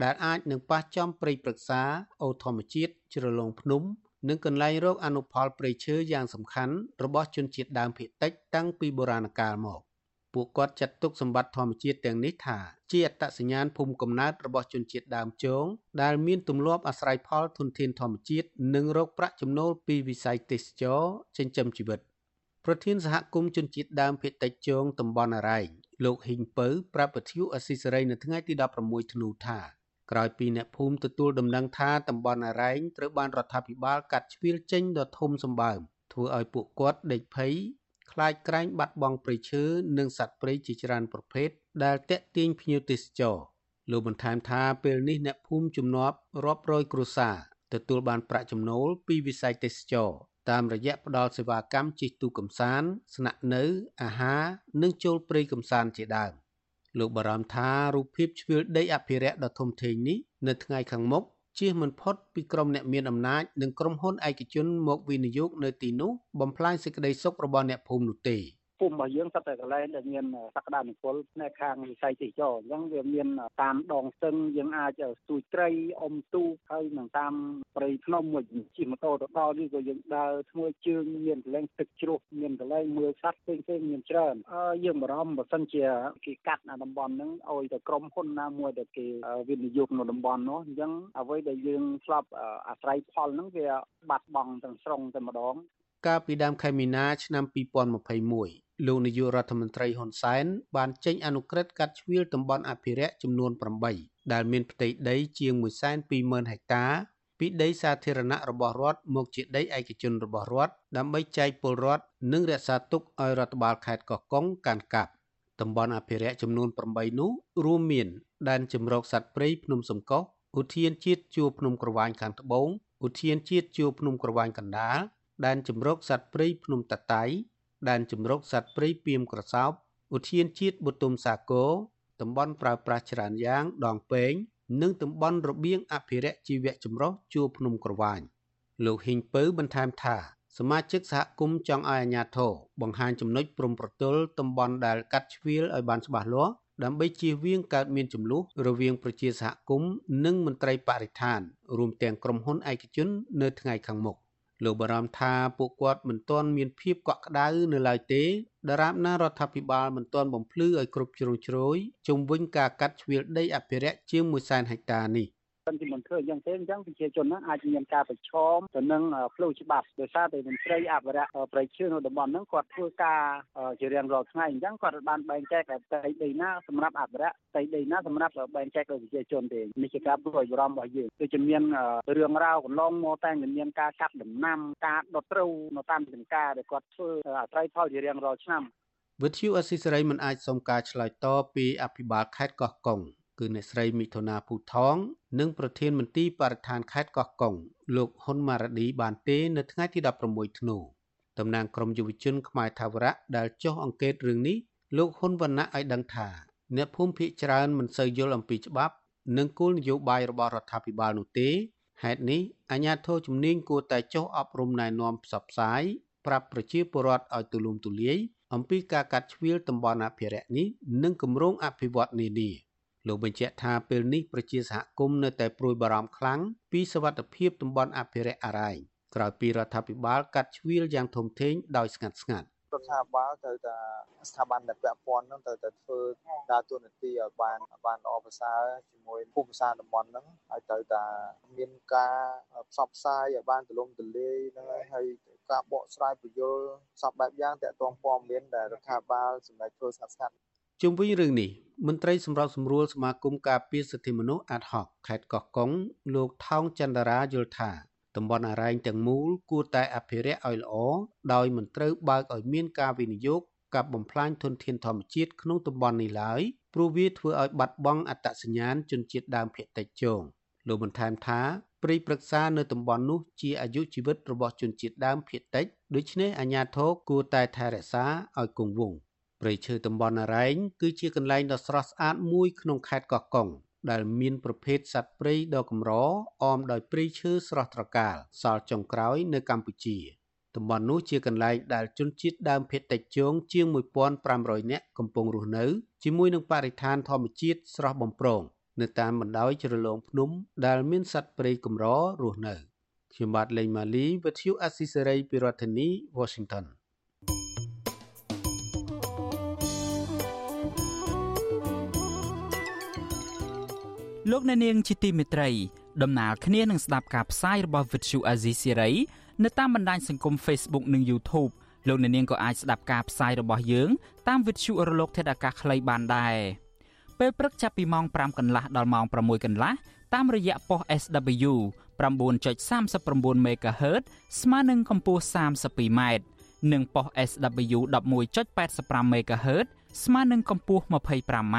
ដែលអាចនឹងប៉ះចំព្រៃព្រឹក្សាអូធម្មជាតិជ្រលងភ្នំ និងកន្លែងរកអនុផលព្រៃឈើយ៉ាងសំខាន់របស់ជនជាតិដើមភាគតិចតាំងពីបុរាណកាលមកពួកគាត់ចាត់ទុកសម្បត្តិធម្មជាតិទាំងនេះថាជាអត្តសញ្ញាណភូមិកំណើតរបស់ជនជាតិដើមជងដែលមានទម្លាប់អាស្រ័យផលធនធានធម្មជាតិនិងរកប្រាក់ចំណូលពីវិស័យទេសចរចិញ្ចឹមជីវិតប្រធានសហគមន៍ជនជាតិដើមភាគតិចជងតំបន់អរ៉ែងលោកហ៊ីងពៅប្រាប់វិទ្យុអស៊ីសេរីនៅថ្ងៃទី16ធ្នូថា ក្រោយពីអ្នកភូមិទទួលដំណឹងថាតំបន់អរ៉ែងត្រូវបានរដ្ឋាភិបាលកាត់ជ្រៀលចេញដ៏ធំសម្បើមធ្វើឲ្យពួកគាត់ដេកភ័យខ្លាចក្រែងបាត់បង់ព្រៃឈើនិងសត្វព្រៃជាច្រើនប្រភេទដែលតាក់ទាញភ្ញៀវទេសចរលោកបន្ថែមថាពេលនេះអ្នកភូមិជំនាប់រាប់រយគ្រួសារទទួលបានប្រាក់ចំណូលពីវិស័យទេសចរតាមរយៈផ្ដល់សេវាកម្មជិះទូកកំសាន្តស្នាក់នៅអាហារនិងចូលព្រៃកំសាន្តជាដើម លោកបារម្ភថារូបភាពជ្រឿលដីអភិរក្សដ៏ធំធេងនេះនៅថ្ងៃខាងមុខជៀសមិនផុតពីក្រុមអ្នកមានអំណាចនិងក្រុមហ៊ុនឯកជនមកវិនិយោគនៅទីនោះបំផ្លាញសេចក្តីសុខរបស់អ្នកភូមិនោះទេ។ ភូមិរបស់យើងសិតតែកន្លែងដែលមានសក្តានុពលផ្នែកខាងវិស័យទេសចរអញ្ចឹងវាមានតាមដងស្ទឹងយើងអាចស្ទូចត្រីអុំទូកហើយនឹងតាមព្រៃភ្នំមួយជិះម៉ូតូទៅដល់នេះក៏យើងដើរធ្មួយជើងមានកន្លែងទឹកជ្រោះមានកន្លែងមើលសត្វផ្សេងផ្សេងមានច្រើនយើងបារម្ភបើសិនជាគេកាត់អាតំបន់ហ្នឹងឲ្យតែក្រុមហ៊ុនណាមួយដែលគេវិនិយោគនៅតំបន់នោះអញ្ចឹងអ្វីដែលយើងធ្លាប់អាស្រ័យផលហ្នឹងវាបាត់បង់ទាំងស្រុងតែម្ដងកាលពីដើមខែមីនាឆ្នាំ2021 លោកនាយករដ្ឋមន្ត្រីហ៊ុនសែនបានចេញអនុក្រឹត្យកាត់ជ្រៀលតំបន់អភិរក្សចំនួន8ដែលមានផ្ទៃដីជាង120,000ហិកតាពីដីសាធារណៈរបស់រដ្ឋមកជាដីឯកជនរបស់រដ្ឋដើម្បីចែកពលរដ្ឋនិងរក្សាទុកឲ្យរដ្ឋបាលខេត្តកោះកុងកាន់កាប់តំបន់អភិរក្សចំនួន8នោះរួមមានដែនជម្រកសត្វព្រៃភ្នំសំកុសឧទ្យានជាតិជួរភ្នំក្រវាញខាងត្បូងឧទ្យានជាតិជួរភ្នំក្រវាញកណ្ដាលដែនជម្រកសត្វព្រៃភ្នំតាតៃ ដែនជម្រកសត្វព្រៃពីមក្រសោបឧទ្យានជាតិបុទុមសាគរតំបន់ប្រើប្រាស់ច្រើនយ៉ាង ដងពេងនិងតំបន់របៀងអភិរក្សជីវៈចម្រុះជួរភ្នំក្រវាញលោកហ៊ីងពៅបន្ថែមថាសមាជិកសហគមន៍ចង់ឲ្យអាជ្ញាធរបង្ហាញចំណុចព្រំប្រទល់តំបន់ដែលកាត់ជ្រៀលឲ្យបានច្បាស់លាស់ដើម្បីជៀសវាងកើតមានចំនួនរវាងប្រជាសហគមន៍និងមន្ត្រីបរិស្ថាន រួមទាំងក្រុមហ៊ុនឯកជន នៅថ្ងៃខាងមុខ លោកបារម្ភថាពួកគាត់មិនទាន់មានភាពកក់ក្ដៅនៅឡើយទេដរាបណារដ្ឋាភិបាលមិនទាន់បំភ្លឺឲ្យគ្រប់ជ្រុងជ្រោយជុំវិញការកាត់ជ្រៀលដីអភិរក្សជាង100,000ហិកតានេះ សិនជាមិនធ្វើអញ្ចឹងទេអញ្ចឹងប្រជាជនហ្នឹងអាចមានការប្រឈមទៅនឹងផ្លូវច្បាប់ដោយសារតែមន្ត្រីអភិរក្សប្រៃឈើនៅតំបន់ហ្នឹងគាត់ធ្វើការជារៀងរាល់ថ្ងៃអញ្ចឹងគាត់បានបែងចែកផ្ទៃដីណាសម្រាប់អភិរក្សផ្ទៃដីណាសម្រាប់បែងចែកឲ្យប្រជាជនទេនេះជាការព្រួយបារម្ភរបស់យើងដូចជាមានរឿងរ៉ាវកន្លងមកតែមានការកាត់ដំណាំការដុតត្រូវនៅតាមចំការដែលគាត់ធ្វើអាស្រ័យផលជារៀងរាល់ឆ្នាំវិទ្យុអស៊ីសេរីមិនអាចសុំការឆ្លើយតបពីអភិបាលខេត្តកោះកុង គឺអ្នកស្រីមិថុនាភូថង និងប្រធានមន្ទីរបរិស្ថានខេត្តកោះកុងលោកហ៊ុនម៉ារ៉ាឌីបានទេនៅថ្ងៃទី16ធ្នូតំណាងក្រមយុវជនខ្មែរថាវរៈដែលចុះអង្កេតរឿងនេះលោកហ៊ុនវណ្ណៈឲ្យដឹងថា អ្នកភូមិភាគច្រើនមិនសូវយល់អំពីច្បាប់ និងគោលនយោបាយរបស់រដ្ឋាភិបាលនោះទេហេតុនេះអាជ្ញាធរជំនាញគួរតែចុះអប់រំណែនាំផ្សព្វផ្សាយប្រាប់ប្រជាពលរដ្ឋឲ្យទូលំទូលាយអំពីការកាត់ជ្រៀលតំបន់អភិរក្សនេះនិងគម្រោងអភិវឌ្ឍន៍នានា លោកបញ្ជាក់ថាពេលនេះប្រជាសហគមន៍នៅតែព្រួយបារម្ភខ្លាំងពីសវត្ថិភាពតំបន់អភិរក្សអរ៉ែងក្រោយពីរដ្ឋាភិបាលកាត់ជ្រៀលយ៉ាងធំធេងដោយស្ងាត់ស្ងាត់រដ្ឋាភិបាលត្រូវតែស្ថាប័នដែលពាក់ព័ន្ធហ្នឹងត្រូវតែធ្វើដើរតួនាទីឲ្យបានបានល្អប្រសើរជាមួយភូមិសាស្ត្រតំបន់ហ្នឹងហើយត្រូវតែមានការផ្សព្វផ្សាយឲ្យបានទូលំទូលាយហ្នឹងហើយការបកស្រាយពយល់សពបែបយ៉ាងតកតងព័ត៌មានដែលរដ្ឋាភិបាលសម្រេចធ្វើស្ងាត់ស្ងាត់ ជុំវិញរឿងនេះមន្ត្រីសម្របសម្រួលសមាគមការពារសិទ្ធិមនុស្សអាត់ហុកខេត្តកោះកុងលោកថោងចន្ទរាយល់ថាតំបន់អរ៉ែងទាំងមូលគួរតែអភិរក្សឲ្យល្អដោយមិនត្រូវបើកឲ្យមានការវិនិយោគកាប់បំផ្លាញធនធានធម្មជាតិក្នុងតំបន់នេះឡើយព្រោះវាធ្វើឲ្យបាត់បង់អត្តសញ្ញាណជនជាតិដើមភាគតិចជងលោកបន្ថែមថាព្រៃព្រឹក្សានៅតំបន់នោះជាអាយុជីវិតរបស់ជនជាតិដើមភាគតិចដូច្នេះអាជ្ញាធរគួរតែថែរក្សាឲ្យគង់វង្ស ព្រៃឈើតំបន់អរ៉ែងគឺជាកន្លែងដ៏ស្រស់ស្អាតមួយក្នុងខេត្តកោះកុងដែលមានប្រភេទសត្វព្រៃដ៏កម្រអមដោយព្រៃឈើស្រស់ត្រកាលសល់ចុងក្រោយនៅកម្ពុជាតំបន់នោះជាកន្លែងដែលជនជាតិដើមភាគតិចជងជាង1500នាក់កំពុងរស់នៅជាមួយនឹងបរិស្ថានធម្មជាតិស្រស់បំព្រងនៅតាមបណ្ដោយជ្រលងភ្នំដែលមានសត្វព្រៃកម្ររស់នៅខ្ញុំបាទលេងម៉ាលីវិទ្យុអេស៊ីសេរីពីរដ្ឋធានី Washington លោកអ្នកនាងជាទីមេត្រីដំណើរគ្នានឹងស្ដាប់ការផ្សាយរបស់ Vuthu Azizi Siri នៅតាមបណ្ដាញសង្គម Facebook និង YouTube លោកអ្នកនាងក៏អាចស្ដាប់ការផ្សាយរបស់យើងតាម Vuthu រលកធាតុអាកាសខ្លីបានដែរពេលព្រឹកចាប់ពីម៉ោង5កន្លះដល់ម៉ោង6កន្លះតាមរយៈប៉ុស SW 9.39 MHz ស្មើនឹងកម្ពស់ 32m និងប៉ុស SW 11.85 MHz ស្មើនឹងកម្ពស់ 25m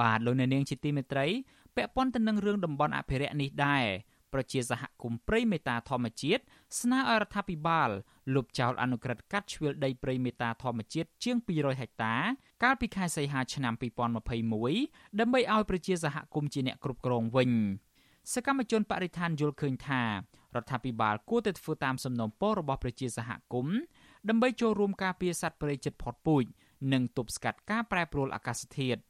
បាទលោកអ្នកនាងជាទីមេត្រីពាក់ព័ន្ធទៅនឹងរឿងតំបន់អភិរក្សនេះដែរប្រជាសហគមន៍ព្រៃមេតាធម្មជាតិស្នើឲ្យរដ្ឋាភិបាលលុបចោលអនុក្រឹត្យកាត់ជ្រឿលដីព្រៃមេតាធម្មជាតិជាង200ហិកតា កាលពីខែសីហាឆ្នាំ2021ដើម្បីឲ្យប្រជាសហគមន៍ជាអ្នកគ្រប់គ្រងវិញសកម្មជនបរិស្ថានយល់ឃើញថារដ្ឋាភិបាលគួរតែធ្វើតាមសំណូមពររបស់ប្រជាសហគមន៍ដើម្បីចូលរួមការពារសត្វព្រៃជិតផុតពូជនិងទប់ស្កាត់ការប្រែប្រួលអាកាសធាតុ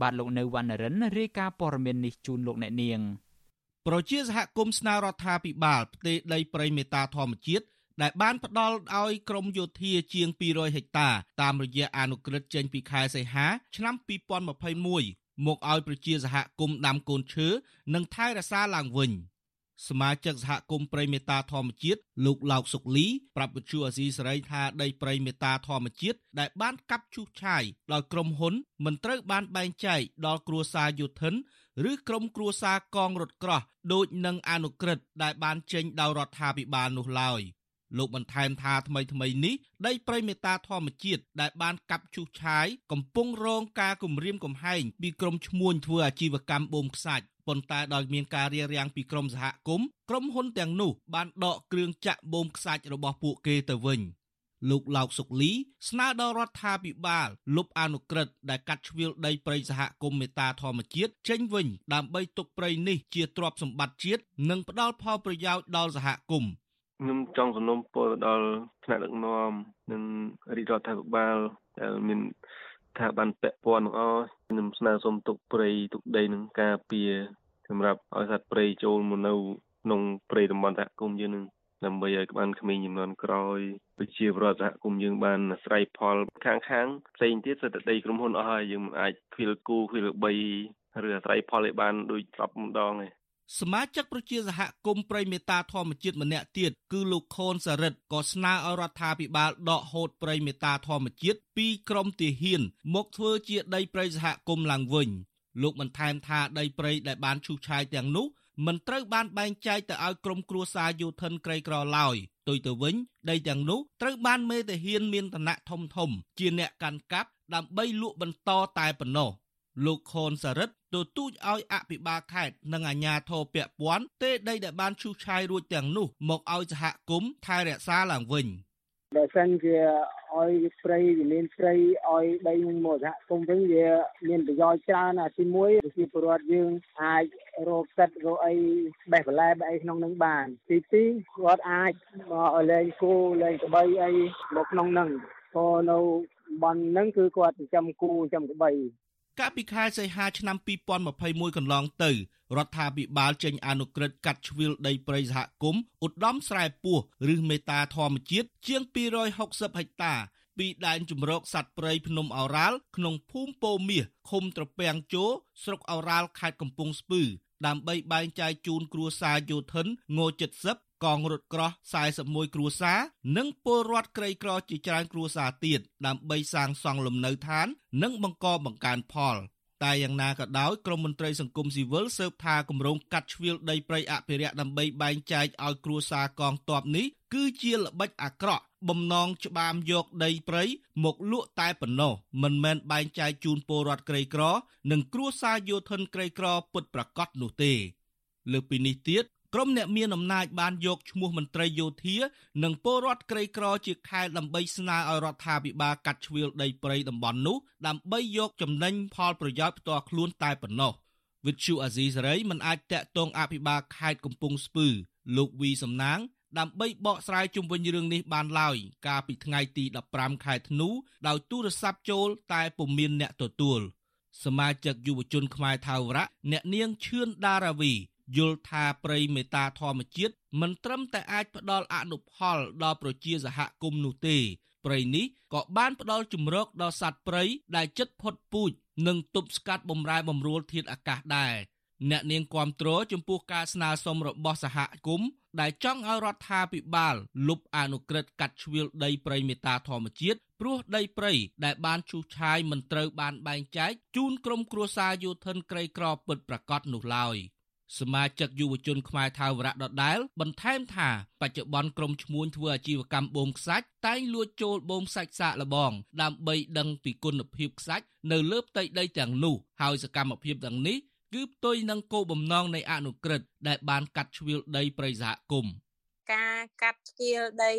បាទលោកនៅវណ្ណរិនរាយការណ៍ព័ត៌មាននេះជូនលោកអ្នកនាងប្រជាសហគមន៍ស្នើរដ្ឋាភិបាលផ្ទេរដីព្រៃមេតាធម្មជាតិដែលបានផ្ដល់ឲ្យក្រមយោធាជាង200ហិកតាតាមរយៈអនុក្រឹត្យចេញពីខែសីហាឆ្នាំ2021មកឲ្យប្រជាសហគមន៍ដាំកូនឈើនិងថែរក្សាឡើងវិញ។ សមាជិកសហគមន៍ព្រៃមេតាធម្មជាតិលោកឡោកសុកលីប្រាប់វិទ្យុអាស៊ីសេរីថាដីព្រៃមេតាធម្មជាតិដែលបានកាប់ឈូសឆាយដោយក្រុមហ៊ុនមិនត្រូវបានបែងចែកដល់គ្រួសារយុធិនឬក្រុមគ្រួសារកងរថក្រោះដូចនឹងអនុក្រឹត្យដែលបានចេញដោយរដ្ឋាភិបាលនោះឡើយ លោកបន្ថែមថាថ្មីថ្មីនេះដីព្រៃមេតាធម្មជាតិដែលបានកាប់ឈូសឆាយកំពុងរងការគំរាមកំហែងពីក្រុមឈ្មួញធ្វើអាជីវកម្មបូមខ្សាច់ប៉ុន្តែដោយមានការរារាំងពីក្រមសហគមន៍ក្រុមហ៊ុនទាំងនោះបានដកគ្រឿងចាក់បូមខ្សាច់របស់ពួកគេទៅវិញលោកឡោកសុកលីស្នើដល់រដ្ឋាភិបាលលុបអនុក្រឹត្យដែលកាត់ជ្រៀលដីព្រៃសហគមន៍មេតាធម្មជាតិចេញវិញ ដើម្បីទុកព្រៃនេះជាទ្រព្យសម្បត្តិជាតិនិងផ្ដល់ផលប្រយោជន៍ដល់សហគមន៍ ខ្ញុំចង់សំណូមពរដល់ថ្នាក់ដឹកនាំនិងរាជរដ្ឋាភិបាលដែលមានថាបានពាក់ព័ន្ធទាំងអស់ខ្ញុំស្នើសុំទុកព្រៃទុកដីនឹងការពារសម្រាប់ឲ្យសត្វព្រៃចូលមកនៅក្នុងព្រៃតំបន់សហគមន៍យើងនឹងដើម្បីឲ្យបានក្មេងចំនួនក្រោយប្រជាពលរដ្ឋសហគមន៍យើងបានអាស្រ័យផលខាងខាងផ្សេងទៀតសិតតែដីក្រុមហ៊ុនអស់ហើយយើងមិនអាចខ្វៀលគូខ្វៀលបីឬអាស្រ័យផលឲ្យបានដូចស្រាប់ម្ដងទេ សមាជិកប្រជាសហគមន៍ព្រៃមេតាធម្មជាតិម្នាក់ទៀតគឺលោកខូនសារិតក៏ស្នើឲ្យរដ្ឋាភិបាលដកហូតព្រៃមេតាធម្មជាតិពីក្រមទាហាន មកធ្វើជាដីព្រៃសហគមន៍ឡើងវិញលោកបន្ថែមថាដីព្រៃដែលបានឈូសឆាយទាំងនោះមិនត្រូវបានបែងចែកទៅឲ្យក្រុមគ្រួសារយោធិនក្រីក្រឡើយទុយទៅវិញដីទាំងនោះត្រូវបានមេតាហានមានឋានៈធំធំ ជាអ្នកកាន់កាប់ដើម្បីលក់បន្តតែប៉ុណ្ណោះលោកខនសារិតទទូចឲ្យអភិបាលខេត្តនិងអាជ្ញាធរពាក់ព័ន្ធទេដីដែលបានឈូសឆាយរួចទាំងនោះមកឲ្យសហគមន៍ថែរក្សាឡើងវិញបើសិនជាឲ្យព្រៃវិមានព្រៃឲ្យដីមកសហគមន៍វិញវាមានប្រយោជន៍ច្រើនអាទី1ប្រជាពលរដ្ឋយើងអាចរកសិតរកអីបេះបន្លែបអីក្នុងនឹងបានទី2គាត់អាចមកលេងគោលេងក្បីអីមកក្នុងនឹងក៏នៅបាននឹងគឺគាត់ចិញ្ចឹមគោចិញ្ចឹមក្បី កាលពីខែសីហាឆ្នាំ2021កន្លងទៅរដ្ឋាភិបាលចេញអនុក្រឹត្យកាត់ជ្រឿលដីព្រៃសហគមន៍ឧត្តមស្រែពោះឬមេតាធម្មជាតិជាង260ហិកតាពីដែនជំរកសត្វព្រៃភ្នំឱរ៉ាល់ក្នុងភូមិពោមាសឃុំត្រពាំងជោស្រុកឱរ៉ាល់ខេត្តកំពង់ស្ពឺដើម្បីបែងចែកជូនគ្រួសារយោធិនង70 កងរថក្រោះ41គ្រួសារនិងពលរដ្ឋក្រីក្រជាច្រើនគ្រួសារទៀតដើម្បីសាងសង់លំនៅឋាន និងបង្កបង្កើនផលតែយ៉ាងណាក៏ដោយក្រមមន្ត្រីសង្គមស៊ីវិលស៊ើបថាគម្រោងកាត់ជ្រៀលដីព្រៃអភិរក្សដើម្បីបែងចែកឲ្យគ្រួសារកងទ័ពនេះគឺជាល្បិចអាក្រក់បំណងច្បាមយកដីព្រៃមកលក់តែប៉ុណ្ណោះមិនមែនបែងចែកជូនពលរដ្ឋក្រីក្រ និងគ្រួសារយោធិនក្រីក្រពិតប្រាកដនោះទេលើពីនេះទៀត ក្រុមអ្នកមានអំណាចបានយកឈ្មោះមន្ត្រីយោធា និងពលរដ្ឋក្រីក្រជាខែលដើម្បីស្នើឲ្យរដ្ឋាភិបាលកាត់ជ្រឿលដីព្រៃតំបន់នោះដើម្បីយកចំណេញផលប្រយោជន៍ផ្ទាល់ខ្លួនតែប៉ុណ្ណោះវិទ្យុអាស៊ីសេរីមិនអាចតាក់ទងអភិបាលខេត្តកំពង់ស្ពឺ លោកវីសំណាងដើម្បីបកស្រាយជុំវិញរឿងនេះបានឡើយកាលពីថ្ងៃទី15ខែធ្នូដោយទូរស័ព្ទចូលតែពុំមានអ្នកទទួលសមាជិកយុវជនខ្មែរថាវរៈអ្នកនាងឈឿនដារាវី យល់ថាព្រៃមេតាធម្មជាតិមិនត្រឹមតែអាចផ្ដល់អនុផលដល់ប្រជាសហគមន៍នោះទេព្រៃនេះក៏បានផ្ដល់ជំរកដល់សត្វព្រៃដែលជិតផុតពូជនិងទប់ស្កាត់បំរែបំរួលធាតុអាកាសដែរអ្នកនាងគាំទ្រចំពោះការស្នើសុំរបស់សហគមន៍ដែលចង់ឲ្យរដ្ឋាភិបាលលុបអនុក្រឹត្យកាត់ជ្រឿលដីព្រៃមេតាធម្មជាតិព្រោះដីព្រៃដែលបានឈូសឆាយមិនត្រូវបានបែងចែកជូនក្រុមគ្រួសារយោធិនក្រីក្រពិតប្រាកដនោះឡើយ សមាជិកយុវជនខ្មែរថាវរៈដដែលបន្ថែមថាបច្ចុប្បន្នក្រុមឈ្មួញធ្វើអាជីវកម្មបូមខ្សាច់តែងលួចចូលបូមខ្សាច់សាកល្បង ដើម្បីដឹងពីគុណភាពខ្សាច់នៅលើផ្ទៃដីទាំងនោះហើយសកម្មភាពទាំងនេះគឺផ្ទុយនឹងគោលបំណងនៃអនុក្រឹត្យដែលបានកាត់ជ្រឿលដីព្រៃសហគមន៍ការកាត់ជ្រៀលដី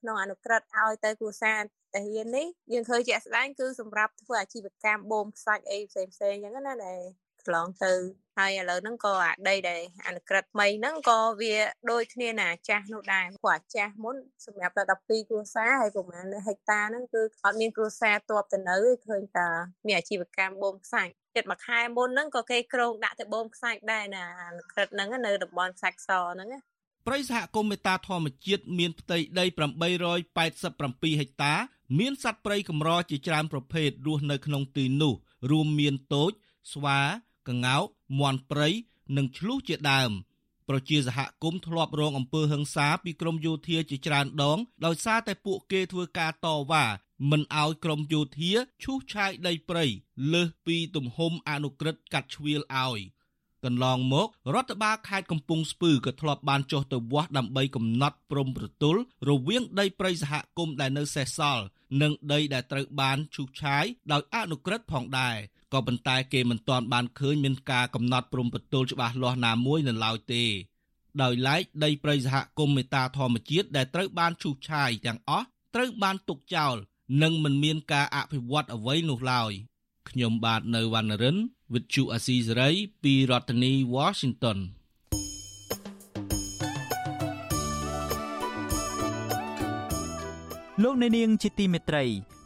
ក្នុងអនុក្រឹត្យឲ្យទៅគ្រួសារតាហ៊ាននេះយើងឃើញជាក់ស្ដែងគឺសម្រាប់ធ្វើអាជីវកម្មបូមខ្សាច់អីផ្សេងផ្សេងអញ្ចឹងណាដែលកន្លងទៅ ហើយឥឡូវហ្នឹងក៏អាដីដែលអនុក្រឹត្យថ្មីហ្នឹងក៏វាដូចគ្នាណាចាស់នោះដែរព្រោះអាចាស់មុនសម្រាប់តែ12គ្រួសារហើយប្រហែលហិកតាហ្នឹងគឺអត់មានគ្រួសារតបទៅនៅឃើញតែមានអាជីវកម្មបូមខ្សាច់ចិត្តមួយខែមុនហ្នឹងក៏គេក្រងដាក់ទៅបូមខ្សាច់ដែរណាអនុក្រឹត្យហ្នឹងនៅតំបន់ខ្សាច់សហ្នឹងណាព្រៃសហគមន៍មេតាធម្មជាតិមានផ្ទៃដី887ហិកតា មានសត្វព្រៃកម្រជាច្រើនប្រភេទរស់នៅក្នុងទីនោះ រួមមានទោចស្វាក្ងោក មាន់ព្រៃនិងឆ្លុះជាដើមប្រជាសហគមន៍ធ្លាប់រងអំពើហិង្សាពីក្រមយោធាជាច្រើនដង ដោយសារតែពួកគេធ្វើការតវ៉ាមិនអោយក្រមយោធាឈូសឆាយដីព្រៃលើសពីទំហំអនុក្រឹត្យកាត់ជ្រៀលឲ្យកន្លងមករដ្ឋបាលខេត្តកំពង់ស្ពឺក៏ធ្លាប់បានចុះទៅវាស់ដើម្បីកំណត់ព្រំប្រទល់រវាងដីព្រៃសហគមន៍ដែលនៅសេសសល់និងដីដែលត្រូវបានឈូសឆាយដោយអនុក្រឹត្យផងដែរ ក៏ប៉ុន្តែគេមិនទាន់បានឃើញមានការកំណត់ព្រំប្រទល់ច្បាស់លាស់ណាមួយនៅឡើយទេដោយឡែកដីព្រៃសហគមន៍មេតាធម្មជាតិដែលត្រូវបានឈូសឆាយទាំងអស់ត្រូវបានទុកចោលនិងមិនមានការអភិវឌ្ឍអ្វីនោះឡើយខ្ញុំបាទនៅវណ្ណរិន With Chu Asisari ពីរដ្ឋធានី Washington លោកអ្នកនាងជាទីមេត្រី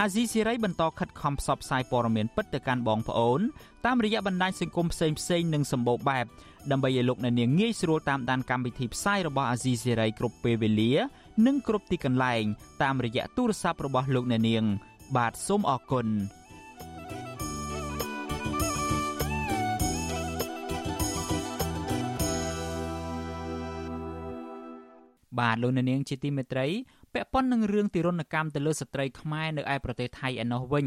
អាស៊ីសេរីបន្តខិតខំផ្សព្វផ្សាយព័ត៌មានពិតទៅកាន់បងប្អូនតាមរយៈបណ្ដាញសង្គមផ្សេងផ្សេងនិងសម្បូរបែបដើម្បីឲ្យលោកអ្នកនាងងាយស្រួលតាមដានកម្មវិធីផ្សាយរបស់អាស៊ីសេរីគ្រប់ពេលវេលា និងគ្រប់ទីកន្លែង តាមរយៈទូរស័ព្ទរបស់លោកអ្នកនាង បាទសូមអរគុណបាទលោកអ្នកនាងជាទីមេត្រី ពាក់ព័ន្ធនឹងរឿងទារុណកម្មទៅលើស្ត្រីខ្មែរនៅឯប្រទេសថៃឯណោះវិញ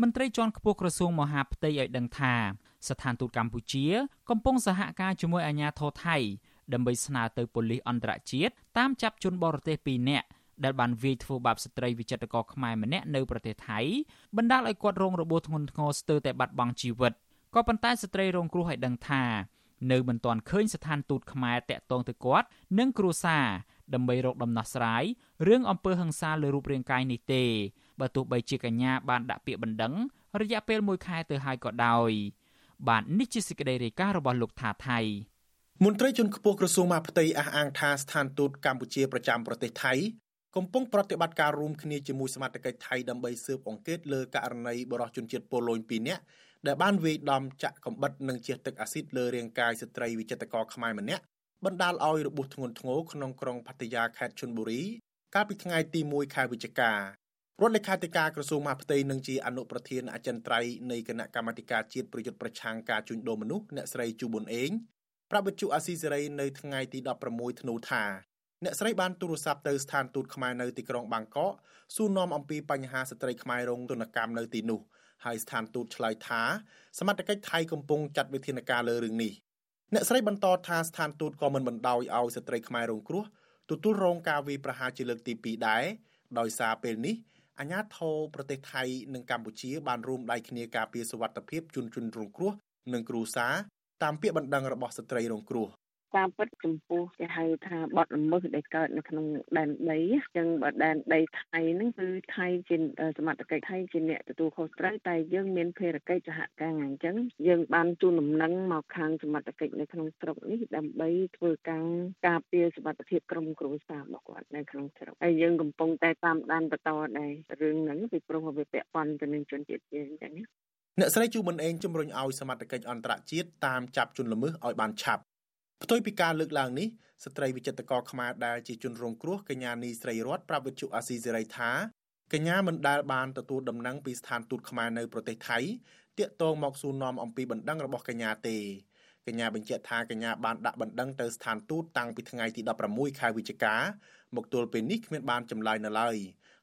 មន្ត្រីជាន់ខ្ពស់ក្រសួងមហាផ្ទៃឲ្យដឹងថាស្ថានទូតកម្ពុជា កំពុងសហការជាមួយអាជ្ញាធរថៃដើម្បីស្នើទៅប៉ូលីសអន្តរជាតិតាមចាប់ជនបរទេស2នាក់ដែលបានវាយធ្វើបាបស្ត្រីវិចិត្រករខ្មែរម្នាក់នៅប្រទេសថៃបណ្ដាលឲ្យគាត់រងរបួសធ្ងន់ធ្ងរស្ទើរតែបាត់បង់ជីវិតក៏ប៉ុន្តែស្ត្រីរងគ្រោះឲ្យដឹងថានៅមិនទាន់ឃើញស្ថានទូតខ្មែរតាក់ទងទៅគាត់និងគ្រួសារ ដើម្បីរកដំណោះស្រាយរឿងអំពើហិង្សាលើរូបរាងកាយនេះទេបើទោះបីជាកញ្ញាបានដាក់ពាក្យបណ្ដឹងរយៈពេល1ខែទៅហើយក៏ដោយបាទនេះជាសេចក្តីរាយការណ៍របស់លោកថាថៃមន្ត្រីជាន់ខ្ពស់ក្រសួងមហាផ្ទៃអះអាងថាស្ថានទូតកម្ពុជាប្រចាំប្រទេសថៃកំពុងប្រតិបត្តិការរួមគ្នាជាមួយសមាជិកថៃដើម្បីស៊ើបអង្កេតលើករណីបរិសុទ្ធជនជាតិប៉ូឡូញ2នាក់ដែលបានវាយដំចាក់កំបិតនិងជះទឹកអាស៊ីតលើរាងកាយស្ត្រីវិចិត្រករខ្មែរម្នាក់ បណ្ដាលឲ្យរបួសធ្ងន់ធ្ងរក្នុងក្រុងផាត់យាខេត្តឈុនបុរីកាលពីថ្ងៃទី1ខែវិច្ឆិការដ្ឋលេខាធិការក្រសួងមហាផ្ទៃនិងជាអនុប្រធានអចិន្ត្រៃយ៍នៃគណៈកម្មាធិការជាតិប្រយុទ្ធប្រឆាំងការជួញដូរមនុស្សអ្នកស្រីជូប៊ុនអេងប្រាប់វិទ្យុអាស៊ីសេរីនៅថ្ងៃទី16ធ្នូថាអ្នកស្រីបានទូរស័ព្ទទៅស្ថានទូតខ្មែរនៅទីក្រុងបាងកកសួរនាំអំពីបញ្ហាស្ត្រីខ្មែររងទណ្ឌកម្មនៅទីនោះហើយស្ថានទូតឆ្លើយថាសមត្ថកិច្ចថៃកំពុងចាត់វិធានការលើរឿងនេះ អ្នកស្រីបន្តថាស្ថានទូតក៏មិនបណ្ដោយឲ្យស្ត្រីខ្មែររងគ្រោះទទួលរងការវាយប្រហារជាលើកទី2ដែរដោយសារពេលនេះអាញាធរប្រទេសថៃនិងកម្ពុជាបានរួមដៃគ្នាការពារសុវត្ថិភាពជនជនរងគ្រោះនិងគ្រួសារតាមពាក្យបណ្ដឹងរបស់ស្ត្រីរងគ្រោះ តាមពិតចំពោះគេហៅថាបទល្មើសដែលកើតនៅក្នុងដែនដីអញ្ចឹងបើដែនដីថៃហ្នឹងគឺថៃជាសមត្ថកិច្ចថៃជាអ្នកទទួលខុសត្រូវតែយើងមានភារកិច្ចសហការអញ្ចឹងយើងបានជូនដំណឹងមកខាងសមត្ថកិច្ចនៅក្នុងស្រុកនេះដើម្បីធ្វើការការពារសុវត្ថិភាពក្រុមគ្រួសាររបស់គាត់នៅក្នុងស្រុកហើយយើងកំពុងតែតាមដានបន្តដែររឿងហ្នឹងពីព្រោះវាពាក់ព័ន្ធទៅនឹងជនជាតិយើងអញ្ចឹងអ្នកស្រីជូប៊ុនអេងជំរុញឲ្យសមត្ថកិច្ចអន្តរជាតិតាមចាប់ជនល្មើសឲ្យបានឆាប់ ផ្ទុយពីការលើកឡើងនេះស្ត្រីវិចិត្រករខ្មែរដែលជាជនរងគ្រោះកញ្ញានីស្រីរតប្រាប់វិទ្យុអាស៊ីសេរីថាកញ្ញាមិនដែលបានទទួលដំណឹងពីស្ថានទូតខ្មែរនៅប្រទេសថៃតាក់ទងមកសួរនាំអំពីបណ្ដឹងរបស់កញ្ញាទេកញ្ញាបញ្ជាក់ថាកញ្ញាបានដាក់បណ្ដឹងទៅស្ថានទូតតាំងពីថ្ងៃទី16ខែវិច្ឆិកាមកទល់ពេលនេះគ្មានបានចម្លើយនៅឡើយ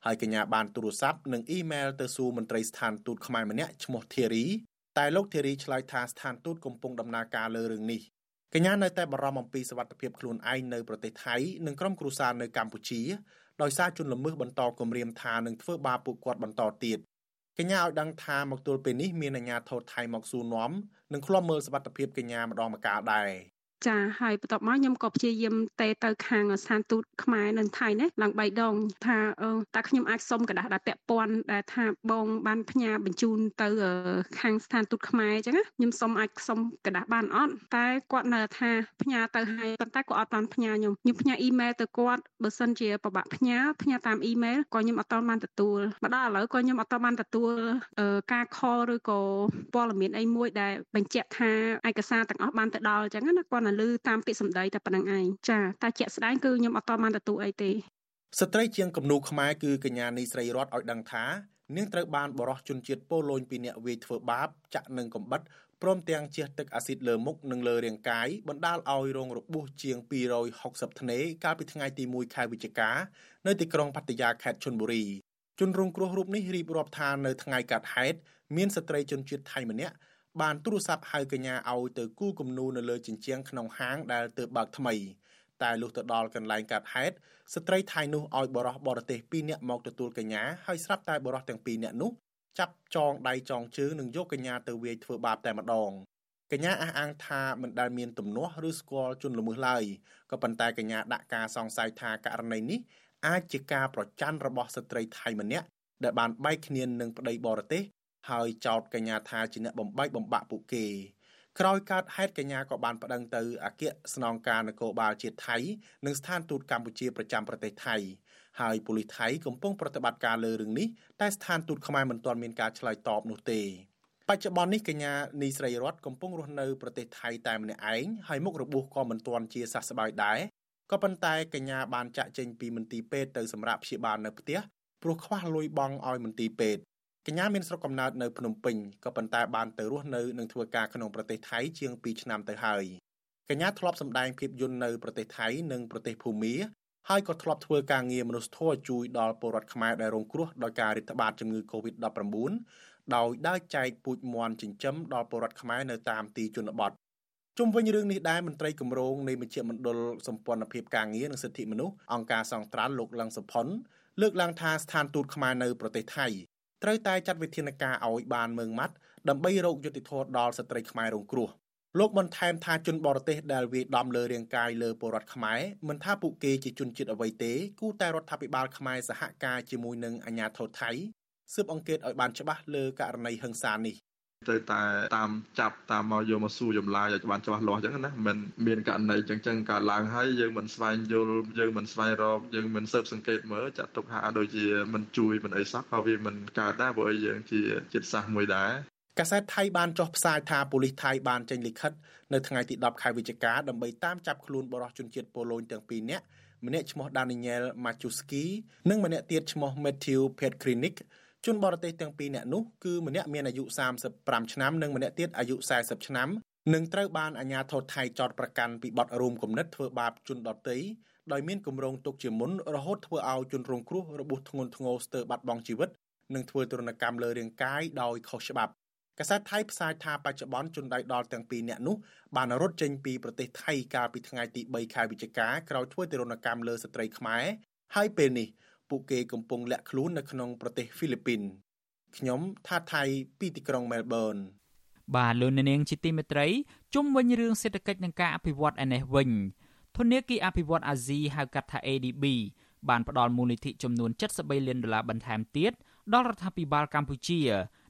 ហើយកញ្ញាបានទូរស័ព្ទនិងអ៊ីមែលទៅសួរមន្ត្រីស្ថានទូតខ្មែរម្នាក់ឈ្មោះធីរីតែលោកធីរីឆ្លើយថាស្ថានទូតកំពុងដំណើរការលើរឿងនេះ កញ្ញានៅតែបារម្ភអំពីសវត្ថិភាពខ្លួនឯងនៅប្រទេសថៃនិងក្រុមគ្រួសារនៅកម្ពុជាដោយសារជនល្មើសបន្តគំរាមថានឹងធ្វើបាបពួកគាត់បន្តទៀតកញ្ញាឲ្យដឹងថាមកទល់ពេលនេះមានអាជ្ញាធរថៃមកសួរនាំនិងឃ្លាំមើលសវត្ថិភាពកញ្ញាម្ដងម្កាលដែរ ចាហើយបន្ទាប់មកខ្ញុំក៏ព្យាយាមទេទៅខាងស្ថានទូតខ្មែរនៅថៃនេះឡើង3ដងថាតើខ្ញុំអាចសុំกระดาษដែលពាក់ព័ន្ធដែលថាបងបានផ្ញើបញ្ជូនទៅខាងស្ថានទូតខ្មែរអញ្ចឹងខ្ញុំសុំអាចសុំกระดาษបានអត់តែគាត់នៅថាផ្ញើទៅហើយប៉ុន្តែគាត់អត់បានផ្ញើខ្ញុំខ្ញុំផ្ញើអ៊ីមែលទៅគាត់បើសិនជាពិបាកផ្ញើផ្ញើតាមអ៊ីមែលក៏ខ្ញុំអត់បានទទួលមកដល់ឥឡូវក៏ខ្ញុំអត់បានទទួលការខលឬក៏ព័ត៌មានអីមួយដែលបញ្ជាក់ថាឯកសារទាំងអស់បានទៅដល់អញ្ចឹងណាគាត់ មកលើតាមពាក្យសម្ដីតែប៉ុណ្្នឹងឯងចាតែជាក់ស្ដែងគឺខ្ញុំអត់តបានទទួលអីទេស្ត្រីជាងគំនូខ្មែរគឺកញ្ញានីស្រីរតឲ្យដឹងថានាងត្រូវបានបរោះជនជាតិប៉ូឡូញពីអ្នកវាយធ្វើបាបចាក់នឹងកំបិតព្រមទាំងជះទឹកអាស៊ីតលើមុខនិងលើរាងកាយបណ្ដាលឲ្យរងរបួសជាង260ធ្នេកាលពីថ្ងៃទី1ខែវិច្ឆិកានៅទីក្រុងបាត់យ៉ាខេត្តឈុនបុរីជនរងគ្រោះរូបនេះរៀបរាប់ថានៅថ្ងៃកើតហេតុមានស្ត្រីជនជាតិថៃម្នាក់ បានទូរស័ព្ទហៅកញ្ញាឲ្យទៅគូគំនូនៅលើជញ្ជាំងក្នុងហាងដែលទើបបើកថ្មីតែលុះទៅដល់កន្លែងកាត់ហេតុស្ត្រីថៃនោះឲ្យបរោះបរទេស2នាក់មកទទួលកញ្ញាហើយស្រាប់តែបរោះទាំង2នាក់នោះចាប់ចងដៃចងជើងនិងយកកញ្ញាទៅវាយធ្វើបាបតែម្ដងកញ្ញាអះអាងថាមិនដែលមានទំនាស់ឬស្គាល់ជនល្មើសឡើយក៏ប៉ុន្តែកញ្ញាដាក់ការសង្ស័យថាករណីនេះអាចជាការប្រច័ណ្ឌរបស់ស្ត្រីថៃម្នាក់ដែលបានបែកគ្នានឹងប្តីបរទេស ហើយចោទកញ្ញាថាជាអ្នកបំបែកបំបាក់ពួកគេក្រោយកើតហេតុកញ្ញាក៏បានប្តឹងទៅអគ្គស្នងការនគរបាលជាតិថៃនិងស្ថានទូតកម្ពុជាប្រចាំប្រទេសថៃហើយប៉ូលីសថៃកំពុងប្រតិបត្តិការលើរឿងនេះតែស្ថានទូតខ្មែរមិនទាន់មានការឆ្លើយតបនោះទេបច្ចុប្បន្ននេះកញ្ញានីស្រីរតកំពុងរស់នៅប្រទេសថៃតែម្នាក់ឯងហើយមុខរបួសក៏មិនទាន់ជាសះស្បើយដែរក៏ប៉ុន្តែកញ្ញាបានចាក់ចេញពីមន្ទីរពេទ្យទៅសម្រាប់ព្យាបាលនៅផ្ទះព្រោះខ្វះលុយបង់ឲ្យមន្ទីរពេទ្យ កញ្ញាមានស្រុកកំណើតនៅភ្នំពេញក៏ប៉ុន្តែបានទៅរស់នៅនិងធ្វើការក្នុងប្រទេសថៃជាង2ឆ្នាំទៅហើយកញ្ញាធ្លាប់សម្ដែងភាពយន្តនៅប្រទេសថៃនិងប្រទេសភូមាហើយក៏ធ្លាប់ធ្វើការងារមនុស្សធម៌ជួយដល់ពលរដ្ឋខ្មែរដែលរងគ្រោះដោយការរាតត្បាតជំងឺ Covid-19 ដោយដើរចែកពូជមាន់ចិញ្ចឹមដល់ពលរដ្ឋខ្មែរនៅតាមទីជនបទជុំវិញរឿងនេះដែរមន្ត្រីគម្រោងនៃមជ្ឈមណ្ឌលសម្ព័ន្ធភាពការងារនិងសិទ្ធិមនុស្សអង្គការសង្ត្រាល់លោកលឹងសុផុនលើកឡើងថាស្ថានទូតខ្មែរនៅប្រទេសថៃ ត្រូវតែចាត់វិធានការឲ្យបានម៉ឺងម៉ាត់ដើម្បីរកយុត្តិធម៌ដល់ស្ត្រីខ្មែររងគ្រោះលោកបន្ថែមថាជនបរទេសដែលវាដំលើរាងកាយលើពលរដ្ឋខ្មែរមិនថាពួកគេជាជនជាតិអ្វីទេគូតែរដ្ឋាភិបាលខ្មែរសហការជាមួយនឹងអាជ្ញាធរថៃស៊ើបអង្កេតឲ្យបានច្បាស់លើករណីហិង្សានេះ ទៅតែតាមចាប់តាមមកយកមកសួរចម្លើយឲ្យបានច្បាស់លាស់អញ្ចឹងណាមិនមានករណីអញ្ចឹងចឹងកើតឡើងហើយយើងមិនស្វែងយល់យើងមិនស្វែងរកយើងមិនស៊ើបសង្កេតមើលចាត់ទុកថាដូចជាមិនជួយមិនអីសោះក៏វាមិនកើតដែរព្រោះយើងជាចិត្តសាសមួយដែរកាសែតថៃបានចុះផ្សាយថាប៉ូលីសថៃបានចេញលិខិតនៅថ្ងៃទី10ខែវិច្ឆិកាដើម្បីតាមចាប់ខ្លួនបរិសុជនជាតិប៉ូឡូញទាំងពីរនាក់ម្នាក់ឈ្មោះ Daniel Machuski និងម្នាក់ទៀតឈ្មោះ Matthew Petkrinik ជនបរទេសទាំងពីរនាក់នោះគឺម្នាក់មានអាយុ35ឆ្នាំនិងម្នាក់ទៀតអាយុ40ឆ្នាំនឹងត្រូវបានអាជ្ញាធរថៃចោទប្រកាន់ពីបទរួមគំនិតធ្វើបាបជនដទៃដោយមានគម្រោងទុកជាមុនរហូតធ្វើឲ្យជនរងគ្រោះរបួសធ្ងន់ធ្ងរស្ទើរបាត់បង់ជីវិតនិងធ្វើទរណកម្មលើរាងកាយដោយខុសច្បាប់កាសែតថៃផ្សាយថាបច្ចុប្បន្នជនដៃដល់ទាំងពីរនាក់នោះបានរត់ចេញពីប្រទេសថៃកាលពីថ្ងៃទី3ខែវិច្ឆិកាក្រោយធ្វើទរណកម្មលើស្ត្រីខ្មែរហើយពេលនេះ ពួកគេកំពុងលាក់ខ្លួននៅក្នុងប្រទេសហ្វីលីពីនខ្ញុំថាថៃពីទីក្រុងមែលប៊នបាទលោកនាងជាទីមេត្រីជុំវិញរឿងសេដ្ឋកិច្ចនិងការអភិវឌ្ឍឯនេះវិញធនាគារអភិវឌ្ឍអាស៊ីហៅកាត់ថា ADB បានផ្ដល់មូលនិធិចំនួន73លានដុល្លារបន្ថែមទៀតដល់រដ្ឋាភិបាលកម្ពុជា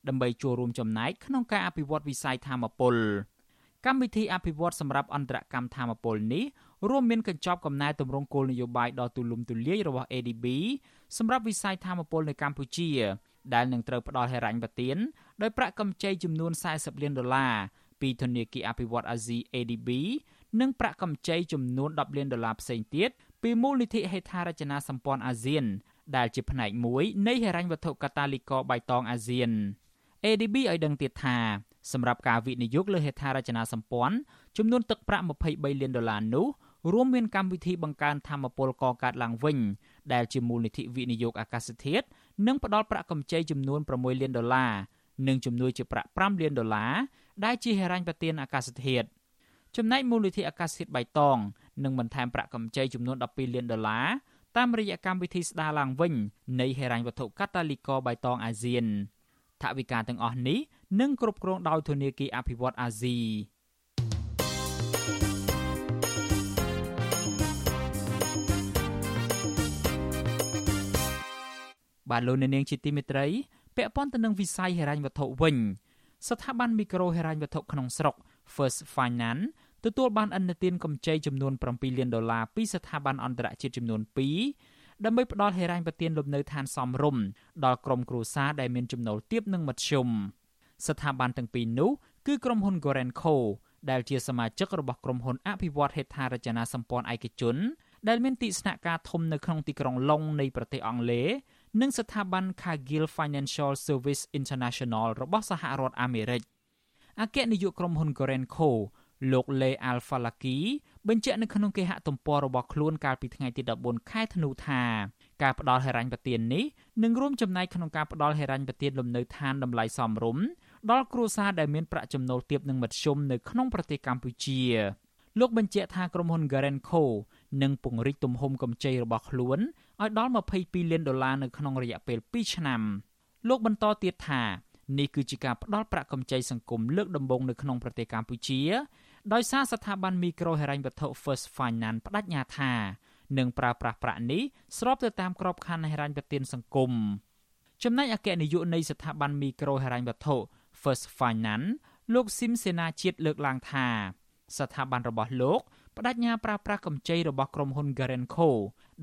ដើម្បីចូលរួមចំណែកក្នុងការអភិវឌ្ឍវិស័យធម្មពលកម្មវិធីអភិវឌ្ឍសម្រាប់អន្តរកម្មធម្មពលនេះ រួមមានកញ្ចប់កំណែទម្រង់គោលនយោបាយដ៏ទូលំទូលាយរបស់ ADB សម្រាប់វិស័យធម្មពលនៅកម្ពុជា ដែលនឹងត្រូវផ្ដល់ហិរញ្ញប្បទានដោយប្រាក់កម្ចីចំនួន40លានដុល្លារពីធនាគារអភិវឌ្ឍអាស៊ី ADB និងប្រាក់កម្ចីចំនួន10លានដុល្លារផ្សេងទៀតពីមូលនិធិហេដ្ឋារចនាសម្ព័ន្ធអាស៊ាន ដែលជាផ្នែកមួយនៃហិរញ្ញវត្ថុកាតាលីករបៃតងអាស៊ាន ADB ឲ្យដឹងទៀតថាសម្រាប់ការវិនិយោគលើហេដ្ឋារចនាសម្ព័ន្ធចំនួនទឹកប្រាក់23លានដុល្លារនោះ រួមមានកម្មវិធីបង្កើនធម្មពលកកើតឡើងវិញ ដែលជាមូលនិធិវិនិយោគអាកាសធាតុនិងផ្ដល់ប្រាក់កម្ចីចំនួន6លានដុល្លារនិងជំនួយជាប្រាក់5លានដុល្លារដែលជាហិរញ្ញប្បទានអាកាសធាតុចំណែកមូលនិធិអាកាសធាតុបៃតងនឹងបន្ថែមប្រាក់កម្ចីចំនួន12លានដុល្លារតាមរយៈកម្មវិធីស្ដារឡើងវិញនៃហិរញ្ញវត្ថុកាតាលីករបៃតងអាស៊ានថវិកាទាំងអស់នេះនឹងគ្រប់គ្រងដោយធនាគារអភិវឌ្ឍអាស៊ី បាទលោកនាងជាទីមេត្រីពាក់ព័ន្ធទៅនឹងវិស័យហិរញ្ញវត្ថុវិញស្ថាប័នមីក្រូហិរញ្ញវត្ថុក្នុងស្រុក First Finance ទទួលបានអនុទានកម្ចីចំនួន7លានដុល្លារពីស្ថាប័នអន្តរជាតិចំនួន2ដើម្បីផ្ដល់ហិរញ្ញប្បទានលំនៅឋានសមរម្យដល់ក្រុមគ្រួសារដែលមានចំណូលទាបនិងមធ្យមស្ថាប័នទាំងពីរនោះគឺក្រុមហ៊ុន Gorenco ដែលជាសមាជិករបស់ក្រុមហ៊ុនអភិវឌ្ឍហេដ្ឋារចនាសម្ព័ន្ធឯកជន ដែលមានទីស្នាក់ការធំនៅក្នុងទីក្រុងឡុងនៃប្រទេសអង់គ្លេស និងស្ថាប័ន Cargill Financial Service International របស់សហរដ្ឋអាមេរិកអគ្គនាយកក្រុមហ៊ុន Gorenco លោក Le Al-Falaki បញ្ជាក់នៅក្នុងគេហទំព័ររបស់ខ្លួនកាលពីថ្ងៃទី14ខែធ្នូថាការផ្ដល់ហិរញ្ញប្បទាននេះនឹងរួមចំណែកក្នុងការផ្ដល់ហិរញ្ញប្បទានលំនៅឋានតម្លៃសមរម្យដល់គ្រួសារដែលមានប្រាក់ចំណូលទាបនិងមធ្យមនៅក្នុងប្រទេសកម្ពុជាលោកបញ្ជាក់ថាក្រុមហ៊ុន Garenco នឹងពង្រីកទំហំកម្ចីរបស់ខ្លួន ឲ្យដល់22លានដុល្លារនៅក្នុងរយៈពេល2ឆ្នាំលោកបន្តទៀតថានេះគឺជាការផ្ដល់ប្រាក់កម្ចីសង្គមលើកដំបូងនៅក្នុងប្រទេសកម្ពុជា ដោយសារស្ថាប័នមីក្រូហិរញ្ញវត្ថុ First Finance បដិញ្ញាថានឹងប្រើប្រាស់ប្រាក់នេះស្របទៅតាមក្របខ័ណ្ឌហិរញ្ញប្បទានសង្គមចំណែកអគ្គនាយកនៃស្ថាប័នមីក្រូហិរញ្ញវត្ថុ First Finance លោកស៊ីមសេនាជាតិលើកឡើងថា ស្ថាប័នរបស់លោក បដិញ្ញាប្រើប្រាស់កម្ចីរបស់ក្រុមហ៊ុន Garenco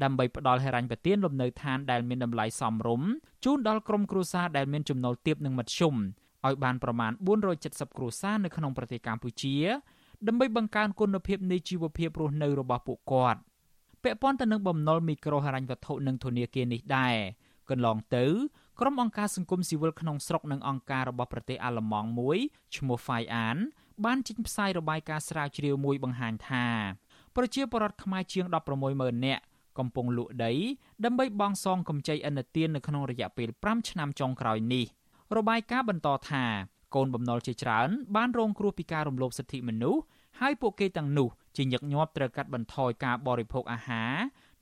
ដើម្បីផ្ដល់ហិរញ្ញប្បទានលំនៅឋានដែលមានតម្លៃសមរម្យជូនដល់ក្រុមគ្រួសារដែលមានចំណូលទាបនិងមធ្យមឲ្យបានប្រមាណ470គ្រួសារនៅក្នុងប្រទេសកម្ពុជា ដើម្បីបង្កើនគុណភាពនៃជីវភាពរស់នៅរបស់ពួកគាត់ពាក់ព័ន្ធទៅនឹងបំណុលមីក្រូហិរញ្ញវត្ថុនិងធនាគារនេះដែរកន្លងទៅក្រុមអង្គការសង្គមស៊ីវិលក្នុងស្រុកនិងអង្គការរបស់ប្រទេសអាល្លឺម៉ង់មួយឈ្មោះ FAIAN បានចេញផ្សាយរបាយការណ៍ស្រាវជ្រាវមួយបង្ហាញថាប្រជាពលរដ្ឋខ្មែរជាង160,000នាក់កំពុងលក់ដីដើម្បីបង់សងកម្ចីឥណទាននៅក្នុងរយៈពេល5ឆ្នាំចុងក្រោយនេះរបាយការណ៍បន្តថាកូនបំណុលជាច្រើនបានរងគ្រោះពីការរំលោភសិទ្ធិមនុស្សហើយពួកគេទាំងនោះជាញឹកញាប់ត្រូវកាត់បន្ថយការបរិភោគអាហារ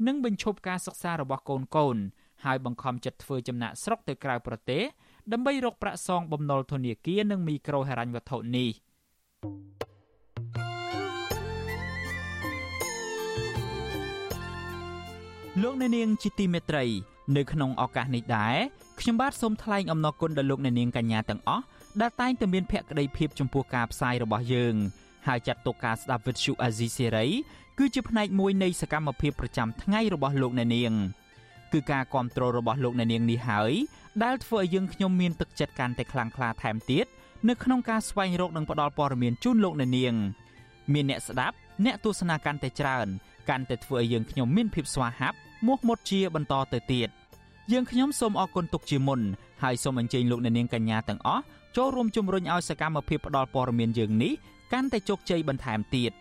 និងបញ្ឈប់ការសិក្សារបស់កូនកូនហើយបង្ខំចិត្តធ្វើចំណាក់ស្រុកទៅក្រៅប្រទេសដើម្បីរកប្រាក់សងបំណុលធនាគារនិងមីក្រូហិរញ្ញវត្ថុនេះ លោកអ្នកនាងជាទីមេត្រី នៅក្នុងឱកាសនេះដែរខ្ញុំបាទសូមថ្លែងអំណរគុណដល់លោកអ្នកនាងកញ្ញាទាំងអស់ដែលតែងតែមានភក្ដីភាពចំពោះការផ្សាយរបស់យើងហើយចាត់ទុកការស្ដាប់វិទ្យុអាស៊ីសេរីគឺជាផ្នែកមួយនៃសកម្មភាពប្រចាំថ្ងៃរបស់លោកអ្នកនាងគឺការគ្រប់គ្រងរបស់លោកអ្នកនាងនេះហើយដែលធ្វើឲ្យយើងខ្ញុំមានទឹកចិត្តកាន់តែខ្លាំងក្លាថែមទៀត នៅក្នុងការស្វែងរកនិងផ្តល់ព័ត៌មានជូនលោកអ្នកនាង មានអ្នកស្ដាប់អ្នកទស្សនាកាន់តែច្រើនកាន់តែធ្វើឲ្យយើងខ្ញុំមានភាពស្វាហាប់មោះមុតជាបន្តទៅទៀតយើងខ្ញុំសូមអរគុណទុកជាមុនហើយសូមអញ្ជើញលោកអ្នកនាងកញ្ញាទាំងអស់ចូលរួមជំរុញឲ្យសកម្មភាពផ្តល់ព័ត៌មានយើងនេះកាន់តែជោគជ័យបន្ថែមទៀត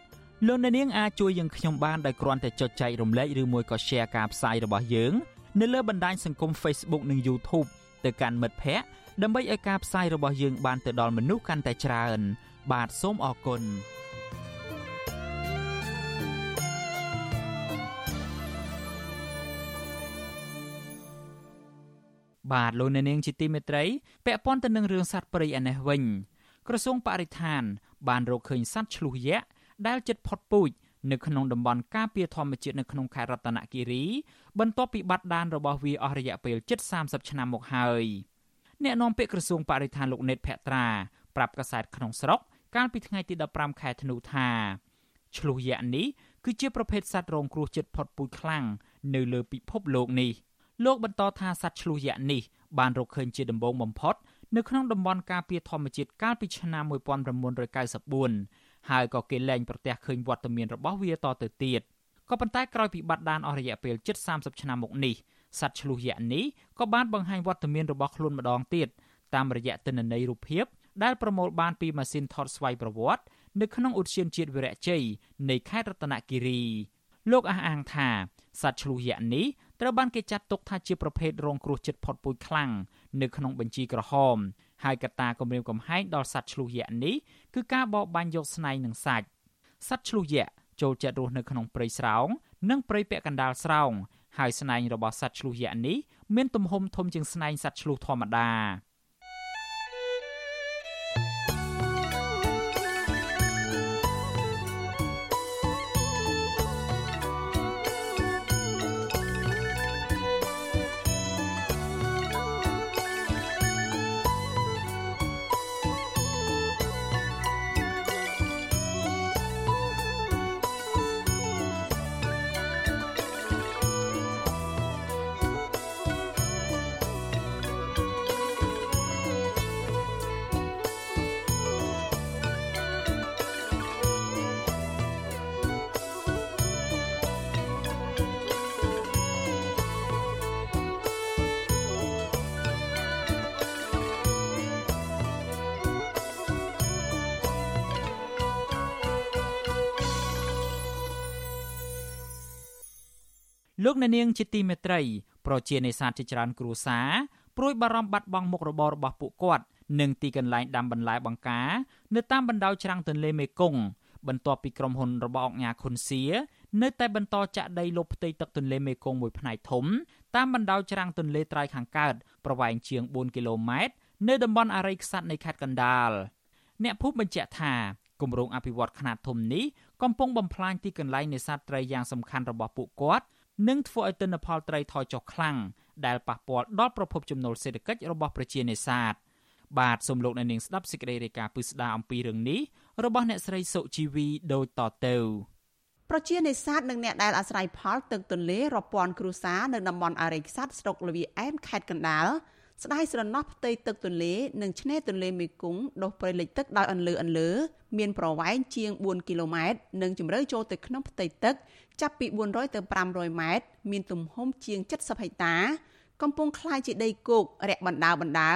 លោកអ្នកនាងអាចជួយយើងខ្ញុំបានដោយគ្រាន់តែចុចចែករំលែកឬមួយក៏ Share ការផ្សាយរបស់យើង នៅលើបណ្ដាញសង្គម Facebook និង YouTube ទៅកាន់មិត្តភ័ក្តិ ដើម្បីឲ្យការផ្សាយរបស់យើងបានទៅដល់មនុស្សកាន់តែច្រើន បាទសូមអរគុណបាទលោកអ្នកនាងជាទីមេត្រីពាក់ព័ន្ធទៅនឹងរឿងសត្វព្រៃឯនេះវិញក្រសួងបរិស្ថាន បានរកឃើញសត្វឆ្លុះយក្សដែលជិតផុតពូជនៅក្នុងតំបន់ការពារធម្មជាតិនៅក្នុងខេត្តរតនគិរី បន្ទាប់ពីបាត់ដានរបស់វាអស់រយៈពេលជិត30ឆ្នាំមកហើយ អ្នកនាំពាក្យក្រសួងបរិស្ថានលោកណេតភក្ត្រាប្រាប់កាសែតក្នុងស្រុកកាលពីថ្ងៃទី15ខែធ្នូថាឆ្លុះយក្សនេះគឺជាប្រភេទសត្វរងគ្រោះជិតផុតពូជខ្លាំងនៅលើពិភពលោកនេះលោកបន្តថាសត្វឆ្លុះយក្សនេះបានរកឃើញជាដំបូងបំផុតនៅក្នុងតំបន់ការពារធម្មជាតិកាលពីឆ្នាំ1994ហើយក៏គេលែងប្រទះឃើញវត្តមានរបស់វាតទៅទៀតក៏ប៉ុន្តែក្រោយពីបាត់ដានអស់រយៈពេលជិត30ឆ្នាំមកនេះ សត្វឆ្លុះយក្សនេះក៏បានបង្ហាញវត្តមានរបស់ខ្លួនម្ដងទៀតតាមរយៈទិន្នន័យរូបភាពដែលប្រមូលបានពីម៉ាស៊ីនថតស្វ័យប្រវត្តិនៅក្នុងឧទ្យានជាតិវីរៈជ័យនៃខេត្តរតនគិរីលោកអះអាងថាសត្វឆ្លុះយក្សនេះត្រូវបានគេចាត់ទុកថាជាប្រភេទរងគ្រោះចិត្តផុតពូជខ្លាំងនៅក្នុងបញ្ជីក្រហមហើយកត្តាគំរាមកំហែងដល់សត្វឆ្លុះយក្សនេះគឺការបរបាញ់យកស្នែងនិងសាច់សត្វឆ្លុះយក្សចូលចិត្តរស់នៅក្នុងព្រៃស្រោង និងព្រៃពាក់កណ្ដាលស្រោង ហើយស្នែងរបស់សត្វឆ្លុះយក្សនេះមានទំហំធំជាងស្នែងសត្វឆ្លុះធម្មតា នកនាងជាទីមេត្រីប្រជានេសាទជាច្រើនគ្រួសារព្រួយបារម្ភបាត់បង់មុខរបររបស់ពួកគាត់និងទីកន្លែងដាំបន្លែបង្ការនៅតាមបណ្ដោយច្រាំងទន្លេមេគង្គបន្ទាប់ពីក្រុមហ៊ុនរបស់អង្គការខុនសៀនៅតែបន្តចាក់ដីលុបផ្ទៃទឹកទន្លេមេគង្គមួយផ្នែកធំតាមបណ្ដោយច្រាំងទន្លេត្រៃខាងកើតប្រវែងជាង4គីឡូម៉ែត្រនៅតំបន់អរិយខ្សាត់នៃខេត្តកណ្ដាលអ្នកភូមិបញ្ជាក់ថាគម្រោងអភិវឌ្ឍខ្នាតធំនេះកំពុងបំផ្លាញទីកន្លែងនេសាទត្រីយ៉ាងសំខាន់របស់ពួកគាត់ និងធ្វើឲ្យទិន្នផលត្រីថយចុះខ្លាំងដែលប៉ះពាល់ដល់ប្រភពចំណូលសេដ្ឋកិច្ចរបស់ប្រជានេសាទបាទសូមលោកអ្នកនាងស្ដាប់សេចក្តីរាយការណ៍ពិស្ដារអំពីរឿងនេះរបស់អ្នកស្រីសុជីវីដូចតទៅប្រជានេសាទនិងអ្នកដែលអាស្រ័យផលទឹកទន្លេរាប់ពាន់គ្រួសារនៅតំបន់អរិយខ្សាត់ស្រុកលវីអែមខេត្តកណ្ដាលស្ដាយស្រណោះផ្ទៃទឹកទន្លេនិងឆ្នេរទន្លេមេគង្គដុះព្រៃលិចទឹកដោយអន្លើអន្លើ មានប្រវែងជាង4គីឡូម៉ែត្រនិងជម្រៅចូលទៅក្នុងផ្ទៃទឹក ចាប់ពី400ទៅ500ម៉ែត្រមានទំហំជាង70ហិកតា កំពុងคล้ายជាដីគោករាក់បណ្ដាបណ្ដា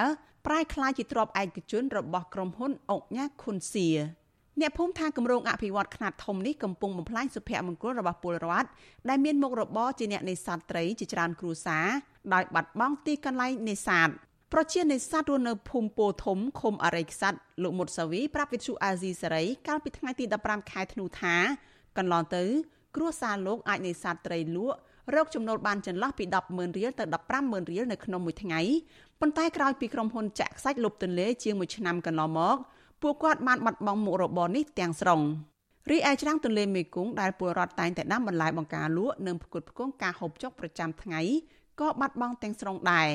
ប្រែคล้ายជាទ្រព្យឯកជនរបស់ក្រុមហ៊ុនអុកញ៉ាខុនសៀ អ្នកភូមិថាគម្រោងអភិវឌ្ឍខ្នាតធំនេះកំពុងបំផ្លាញសុភមង្គលរបស់ពលរដ្ឋដែលមានមុខរបរជាអ្នកនេសាទត្រីជាច្រើនគ្រួសារដោយបាត់បង់ទីកន្លែងនេសាទប្រជានេសាទរស់នៅភូមិពោធំឃុំអរិយខ្សាត់លោកមុតសាវីប្រាប់វិទ្យុអាស៊ីសេរីកាលពីថ្ងៃទី15ខែធ្នូថាកន្លងទៅ គ្រួសារលោកអាចនេសាទត្រីលក់រកចំណូលបានចន្លោះពី100000រៀលទៅ150,000រៀលនៅក្នុងមួយថ្ងៃប៉ុន្តែក្រោយពីក្រុមហ៊ុនចាក់ខ្សាច់លុបទន្លេជាង1ឆ្នាំកន្លងមកពួកគាត់បានបាត់បង់មុខរបរនេះទាំងស្រុងរីឯច្រាំងទន្លេមេគង្គដែលពលរដ្ឋតែងតែដាំបន្លែបង្ការលក់និងផ្គត់ផ្គង់ការហូបចុកប្រចាំថ្ងៃក៏បាត់បង់ទាំងស្រុងដែរ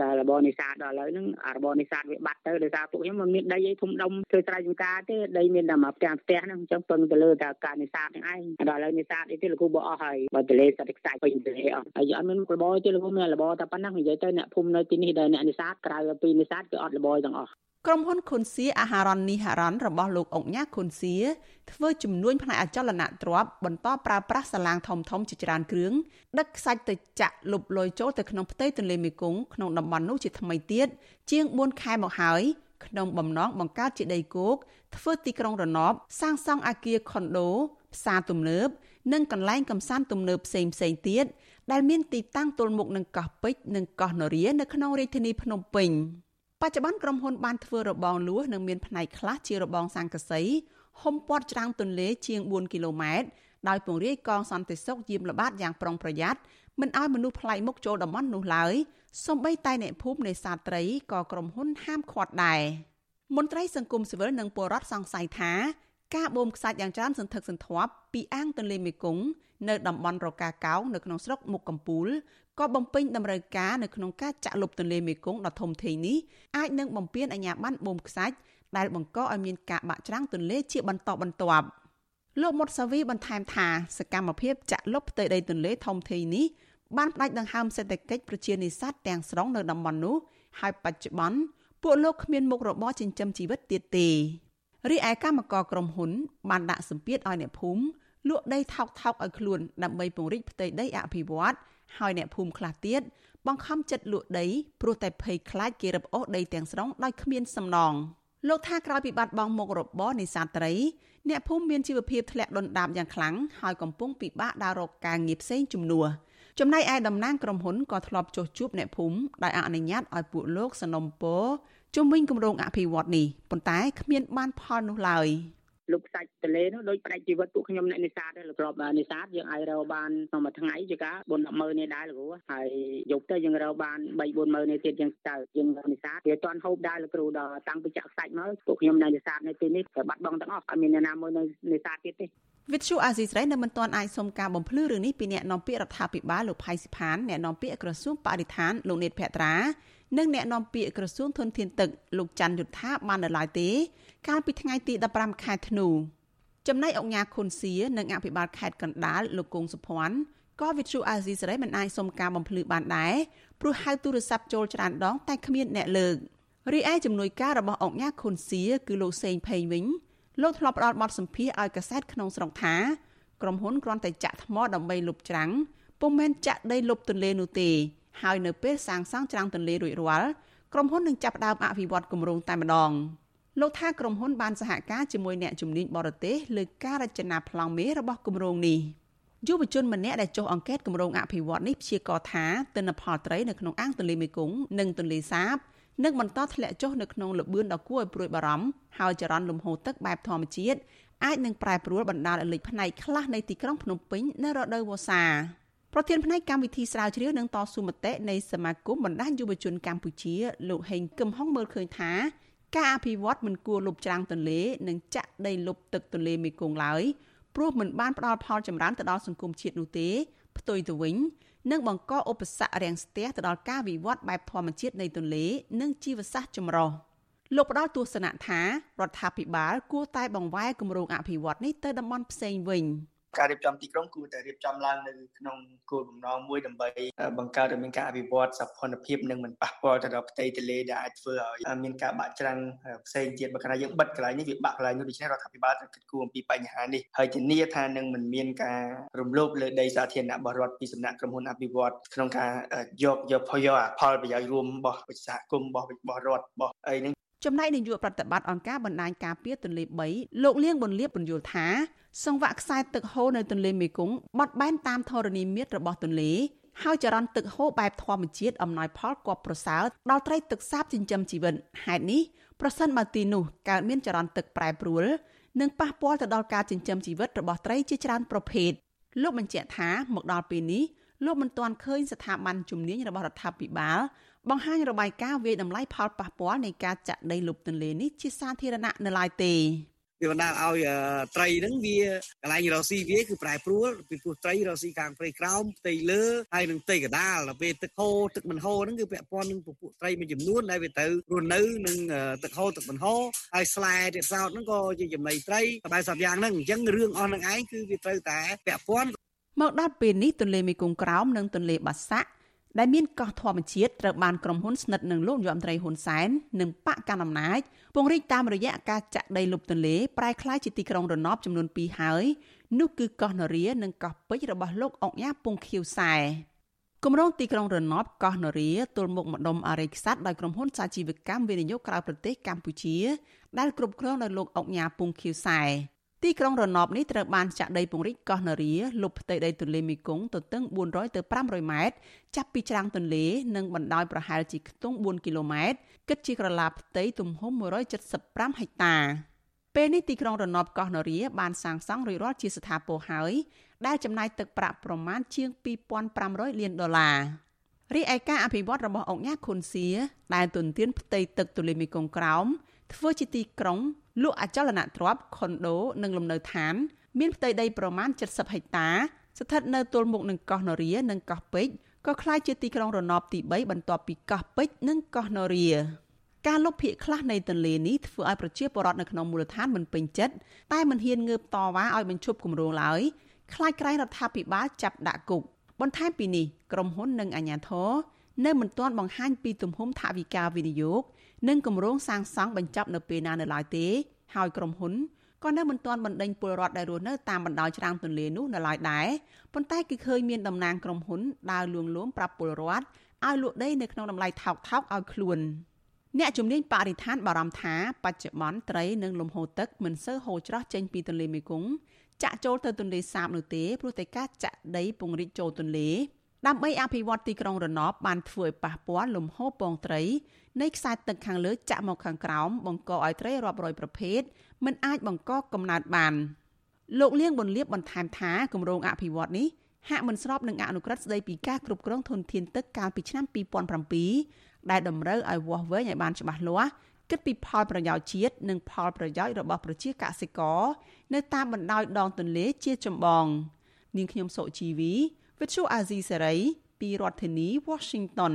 តែរបរនេសាទដល់ឥឡូវហ្នឹងរបរនេសាទវាបាត់ទៅដោយសារពួកខ្ញុំមិនមានដីអីធំដុំធ្វើស្រែចម្ការទេដីមានតែមកផ្ទះផ្ទះហ្នឹងអញ្ចឹងពឹងទៅលើតែការនេសាទហ្នឹងឯងដល់ឥឡូវនេសាទអីទេលោកគ្រូបើអស់ហើយបើទលេសត្វខ្សាច់ពេញទលេអស់ហើយអត់មានរបរទេលោកគ្រូមានរបរតែប៉ុណ្ណឹងនិយាយទៅអ្នកភូមិនៅទីនេះដែលអ្នកនេសាទក្រៅពីនេសាទគឺអត់របរទាំងអស់ ក្រុមហ៊ុនខុនសៀអាហារ៉ននេះហារ៉នរបស់លោកអុកញ៉ាខុនសៀធ្វើជំនួញផ្នែកអចលនទ្រព្យបន្តប្រើប្រាស់សាឡាងធំធំជាច្រើនគ្រឿងដឹកខ្សាច់ទៅចាក់លុបលុយចូលទៅក្នុងផ្ទៃទន្លេមេគង្គក្នុងតំបន់នោះជាថ្មីទៀតជាង4ខែមកហើយក្នុងបំណងបង្កើតជាដីគោកធ្វើទីក្រុងរណបសាងសង់អគារខុនដូផ្សារទំនើបនិងកន្លែងកំសាន្តទំនើបផ្សេងផ្សេងទៀតដែលមានទីតាំងទល់មុខនឹងកោះពេជ្រនិងកោះនរានៅក្នុងរាជធានីភ្នំពេញ បច្ចុប្បន្នក្រុមហ៊ុនបានធ្វើរបងលួសនិងមានផ្នែកខ្លះជារបងសង្កសីហុំព័ទ្ធច្រាំងទន្លេជាង4គីឡូម៉ែត្រដោយពង្រាយកងសន្តិសុខយាមល្បាតយ៉ាងប្រុងប្រយ័ត្នមិនឲ្យមនុស្សប្លែកមុខចូលតំបន់នោះឡើយសូម្បីតែអ្នកភូមិនេសាទត្រីក៏ក្រុមហ៊ុនហាមឃាត់ដែរមន្ត្រីសង្គមស៊ីវិលនិងពលរដ្ឋសង្ស័យថាការបូមខ្សាច់យ៉ាងច្រើនសន្ធឹកសន្ធាប់ពីអាងទន្លេមេគង្គ នៅតំបន់រកាកោងនៅក្នុងស្រុកមុខកំពូលក៏បំពេញតម្រូវការនៅក្នុងការចាក់លុបទន្លេមេគង្គដ៏ធំធេងនេះអាចនឹងបំពេញអាញាបានបូមខ្សាច់ដែលបង្កឲ្យមានការបាក់ច្រាំងទន្លេជាបន្តបន្ទាប់លោកមុតសាវីបន្ថែមថាសកម្មភាពចាក់លុបផ្ទៃដីទន្លេធំធេងនេះបានផ្ដាច់ដង្ហើមសេដ្ឋកិច្ចប្រជានេសាទទាំងស្រុងនៅតំបន់នោះហើយបច្ចុប្បន្នពួកលោកគ្មានមុខរបរចិញ្ចឹមជីវិតទៀតទេរីឯកម្មករក្រុមហ៊ុនបានដាក់សម្ពាធឲ្យអ្នកភូមិ លក់ដីថោកថោកឲ្យខ្លួនដើម្បីពង្រីកផ្ទៃដីអភិវឌ្ឍហើយអ្នកភូមិខ្លះទៀតបង្ខំចិត្តលក់ដីព្រោះតែភ័យខ្លាចគេរឹបអូសដីទាំងស្រុងដោយគ្មានសំណងលោកថាក្រោយពីបាត់បង់មុខរបរនេសាទត្រីអ្នកភូមិមានជីវភាពធ្លាក់ដុនដាបយ៉ាងខ្លាំងហើយកំពុងពិបាកដើររកការងារផ្សេងជំនួសចំណែកឯតំណាងក្រុមហ៊ុនក៏ធ្លាប់ចុះជួបអ្នកភូមិដោយអនុញ្ញាតឲ្យពួកលោកសនំពរជំវិញគម្រោងអភិវឌ្ឍនេះប៉ុន្តែគ្មានបានផលនោះឡើយ។ លុបខ្សាច់ទលេនោះដូចផ្ដាច់ជីវិតពួកខ្ញុំអ្នកនេសាទដែរលោកគ្របនេសាទយើងអាចរកបានក្នុងមួយថ្ងៃជាការ4 10ម៉ឺននេះដែរលោកគ្រូហើយយប់ទៅយើងរកបាន3 4ម៉ឺននេះទៀតយើងស្ទើរយើងនេសាទវាអត់ហូបដែរលោកគ្រូដល់តាំងពីចាក់ខ្សាច់មកពួកខ្ញុំអ្នកនេសាទនៅទីនេះក៏បាត់បង់ទាំងអស់អត់មានអ្នកណាមួយនៅនេសាទទៀតទេវិទ្យុអាស៊ីសេរីនៅមិនទាន់អាចសុំការបំភ្លឺរឿងនេះពីអ្នកនាំពាក្យរដ្ឋាភិបាលលោកផៃសិផានអ្នកនាំពាក្យក្រសួងបរិស្ថានលោកនេតភក្ត្រា និងអ្នកនាំពាក្យក្រសួងធនធានទឹកលោកច័ន្ទយុធាបាននៅឡើយទេ កាលពីថ្ងៃទី15ខែធ្នូចំណែកអង្គការខុនសៀនិងអភិបាលខេត្តកណ្ដាលលោកគង់សុភ័ណ្ឌក៏វិទ្យុអាស៊ីសេរីមិនអាចសុំការបំភ្លឺបានដែរព្រោះហៅទូរស័ព្ទចូលច្រើនដង តែគ្មានអ្នកលើករីឯជំនួយការរបស់អង្គការខុនសៀគឺលោកសេងផេងវិញលោកធ្លាប់ផ្ដល់បទសម្ភាសឲ្យកសែតក្នុងស្រុកថាក្រុមហ៊ុនគ្រាន់តែចាក់ថ្មដើម្បីលុបច្រាំងពុំមែនចាក់ដីលុបទន្លេនោះទេ ហើយនៅពេលសាងសង់ច្រាំងទន្លេរួចរាល់ក្រុមហ៊ុននឹងចាប់ផ្ដើមអភិវឌ្ឍគម្រោងតែម្ដង។លោកថាក្រុមហ៊ុនបានសហការជាមួយអ្នកជំនាញបរទេសលើការរចនាប្លង់មេរបស់គម្រោងនេះយុវជនម្នាក់ដែលចុះអង្កេតគម្រោងអភិវឌ្ឍនេះព្យាករថាទិន្នផលត្រីនៅក្នុងអាងទន្លេមេគង្គនិងទន្លេសាបនឹងបន្តធ្លាក់ចុះនៅក្នុងល្បឿនដ៏គួរឲ្យព្រួយបារម្ភហើយចរន្តលំហូរទឹកបែបធម្មជាតិអាចនឹងប្រែប្រួលបណ្ដាលឲ្យលេចផ្នែកខ្លះនៃទីក្រុងភ្នំពេញនៅរដូវវស្សា ប្រធានផ្នែកកម្មវិធីស្រាវជ្រាវនិងតស៊ូមតិនៃសមាគមបណ្ដាញយុវជនកម្ពុជាលោកហេងកឹមហុងមើលឃើញថាការអភិវឌ្ឍមិនគួរលុបច្រាំងទន្លេ និងចាក់ដីលុបទឹកទន្លេមេគង្គឡើយព្រោះមិនបានផ្ដល់ផលចម្រើនទៅដល់សង្គមជាតិនោះទេផ្ទុយទៅវិញនឹងបង្កឧបសគ្គរាំងស្ទះទៅដល់ការវិវត្តបែបធម្មជាតិនៃទន្លេ និងជីវសាស្ត្រចម្រុះលោកផ្ដល់ទស្សនៈថារដ្ឋាភិបាលគួរតែបង្វែរគម្រោងអភិវឌ្ឍនេះទៅតំបន់ផ្សេងវិញ។ ការរៀបចំទីក្រុងគួរតែរៀបចំឡើងនៅក្នុងគោលបំណងមួយដើម្បីបង្កើតឲ្យមានការអភិវឌ្ឍសភនភាពនិងមិនប៉ះពាល់ទៅដល់ផ្ទៃទន្លេដែលអាចធ្វើឲ្យមានការបាក់ច្រាំងផ្សេងទៀតបើខណៈយើងបិទកន្លែងនេះវាបាក់កន្លែងនោះដូច្នេះរដ្ឋាភិបាលត្រូវគិតគូរអំពីបញ្ហានេះហើយធានាថានឹងមិនមានការរំលោភលើដីសាធារណៈរបស់រដ្ឋពីសំណាក់ក្រុមហ៊ុនអភិវឌ្ឍក្នុងការយកយកផលយកផលប្រយោជន៍រួមរបស់សហគមន៍របស់របស់រដ្ឋរបស់អីនេះចំណែកនាយកប្រតិបត្តិអង្គការបណ្ដាញការពារទន្លេ3លោកលៀងប៊ុនលៀបបញ្យល់ថា សង្វាក់ខ្សែទឹកហូរនៅទន្លេមេគង្គបត់បែនតាមធរណីមាត្ររបស់ទន្លេហើយចរន្តទឹកហូរបែបធម្មជាតិអំណោយផលគបប្រសើរដល់ត្រីទឹកសាបចិញ្ចឹមជីវិតហេតុនេះប្រសិនបើទីនោះកើតមានចរន្តទឹកប្រែប្រួលនឹងប៉ះពាល់ទៅដល់ការចិញ្ចឹមជីវិតរបស់ត្រីជាច្រើនប្រភេទលោកបញ្ជាក់ថាមកដល់ពេលនេះលោកមិនទាន់ឃើញស្ថាប័នជំនាញរបស់រដ្ឋាភិបាលបង្ហាញរបាយការណ៍វាយតម្លៃផលប៉ះពាល់នៃការចាក់ដីលុបទន្លេនេះជាសាធារណៈនៅឡើយទេ វាបណ្ដាលឲ្យត្រីហ្នឹងវាកន្លែងរស៊ីវាគឺប្រែប្រួលពីព្រោះត្រីរស៊ីខាងព្រៃក្រោមផ្ទៃលើហើយនឹងផ្ទៃកដាលដល់ពេលទឹកហូរទឹកមិនហូរហ្នឹងគឺពាក់ព័ន្ធនឹងពពួកត្រីមួយចំនួនដែលវាទៅរស់នៅនឹងទឹកហូរទឹកមិនហូរហើយស្លែទៀតសោតហ្នឹងក៏ជាចំណីត្រីក្បែរសពយ៉ាងហ្នឹងអញ្ចឹងរឿងអស់នឹងឯងគឺវាត្រូវតែពាក់ព័ន្ធមកដល់ពេលនេះទន្លេមេគង្គក្រោមនិងទន្លេបាសាក់ ដែលមានកោះធម្មជាតិត្រូវបានក្រុមហ៊ុនស្និទ្ធនឹងលោកយមត្រីហ៊ុនសែននិងបកកណ្ដាលអំណាចពង្រីកតាមរយៈការចាក់ដីលុបទន្លេប្រែក្លាយជាទីក្រុងរណបចំនួន2ហើយនោះគឺកោះនរា និងកោះពេជ្ររបស់លោកអុកញ៉ាពុងខៀវសែគម្រោងទីក្រុងរណបកោះនរាទល់មុខម្ដុំអរិយខ្សាត់ដោយក្រុមហ៊ុនសាជីវកម្មវិនិយោគក្រៅប្រទេសកម្ពុជាដែលគ្រប់គ្រងដោយលោកអុកញ៉ាពុងខៀវសែ ទីក្រុងរណបនេះត្រូវបានចាក់ដីពង្រីកកោះនរាលុបផ្ទៃដីទន្លេមេគង្គទៅទិង400ទៅ500ម៉ែត្រចាប់ពីច្រាំងទន្លេនិងបណ្ដោយប្រហែលជាខ្ទង់4គីឡូម៉ែត្រគិតជាក្រឡាផ្ទៃទំហំ175ហិកតាពេលនេះទីក្រុងរណបកោះនរាបានសាងសង់រួចរាល់ជាស្ថាពរហើយដែលចំណាយទឹកប្រាក់ប្រមាណជាង2500លានដុល្លាររីឯការអភិវឌ្ឍរបស់អង្គការខុនសៀដែលទុនទានផ្ទៃទឹកទន្លេមេគង្គក្រោមធ្វើជាទីក្រុង លក់អចលនទ្រព្យខុនដូនិងលំនៅឋាន មានផ្ទៃដីប្រមាណ70ហិកតា ស្ថិតនៅទល់មុខនឹងកោះនរានិងកោះពេជ្រក៏ក្លាយជាទីក្រុងរណបទី3បន្ទាប់ពីកោះពេជ្រនិងកោះនរាការលុបភាគខ្លះនៃទន្លេនេះធ្វើឲ្យប្រជាពលរដ្ឋនៅក្នុងមូលដ្ឋានមិនពេញចិត្តតែមិនហ៊ានងើបតវ៉ាឲ្យបញ្ឈប់គម្រោងឡើយខ្លាចក្រែងរដ្ឋាភិបាលចាប់ដាក់គុកបន្ថែមពីនេះក្រុមហ៊ុននិងអាជ្ញាធរនៅមិនទាន់បង្ហាញពីទំហំថវិកាវិនិយោគ និងគម្រោងសាងសង់បញ្ចប់នៅពេលណានៅឡើយទេ ហើយក្រុមហ៊ុនក៏នៅមិនទាន់បណ្ដេញពលរដ្ឋដែលរស់នៅតាមបណ្ដោយច្រាំងទន្លេនោះនៅឡើយដែរប៉ុន្តែគឺឃើញមានតំណាងក្រុមហ៊ុនដើរលួងលោមប្រាប់ពលរដ្ឋឲ្យលក់ដីនៅក្នុងតម្លៃថោកថោកឲ្យខ្លួនអ្នកជំនាញបរិស្ថានបារម្ភថាបច្ចុប្បន្នត្រីនិងលំហូរទឹកមិនសូវហូរច្រោះចេញពីទន្លេមេគង្គចាក់ចូលទៅទន្លេសាបនោះទេព្រោះតែការចាក់ដីពង្រីកចូលទន្លេដើម្បីអភិវឌ្ឍទីក្រុងរណបបានធ្វើឲ្យប៉ះពាល់លំហូរពងត្រី នៃខ្សែទឹកខាងលើចាក់មកខាងក្រោមបង្កឲ្យត្រីរាប់រយប្រភេទមិនអាចបង្កកំណើតបានលោកលៀងប៊ុនលៀបបន្ថែមថាគម្រោងអភិវឌ្ឍនេះហាក់មិនស្របនឹងអនុក្រឹត្យស្តីពីការគ្រប់គ្រងធនធានទឹកកាលពីឆ្នាំ2007ដែលតម្រូវឲ្យវាស់វែងឲ្យបានច្បាស់លាស់គិតពីផលប្រយោជន៍ជាតិនិងផលប្រយោជន៍របស់ប្រជាកសិករនៅតាមបណ្ដោយដងទន្លេជាចម្បងនាងខ្ញុំសុជីវីវិទ្យុអាស៊ីសេរីពីរដ្ឋធានី Washington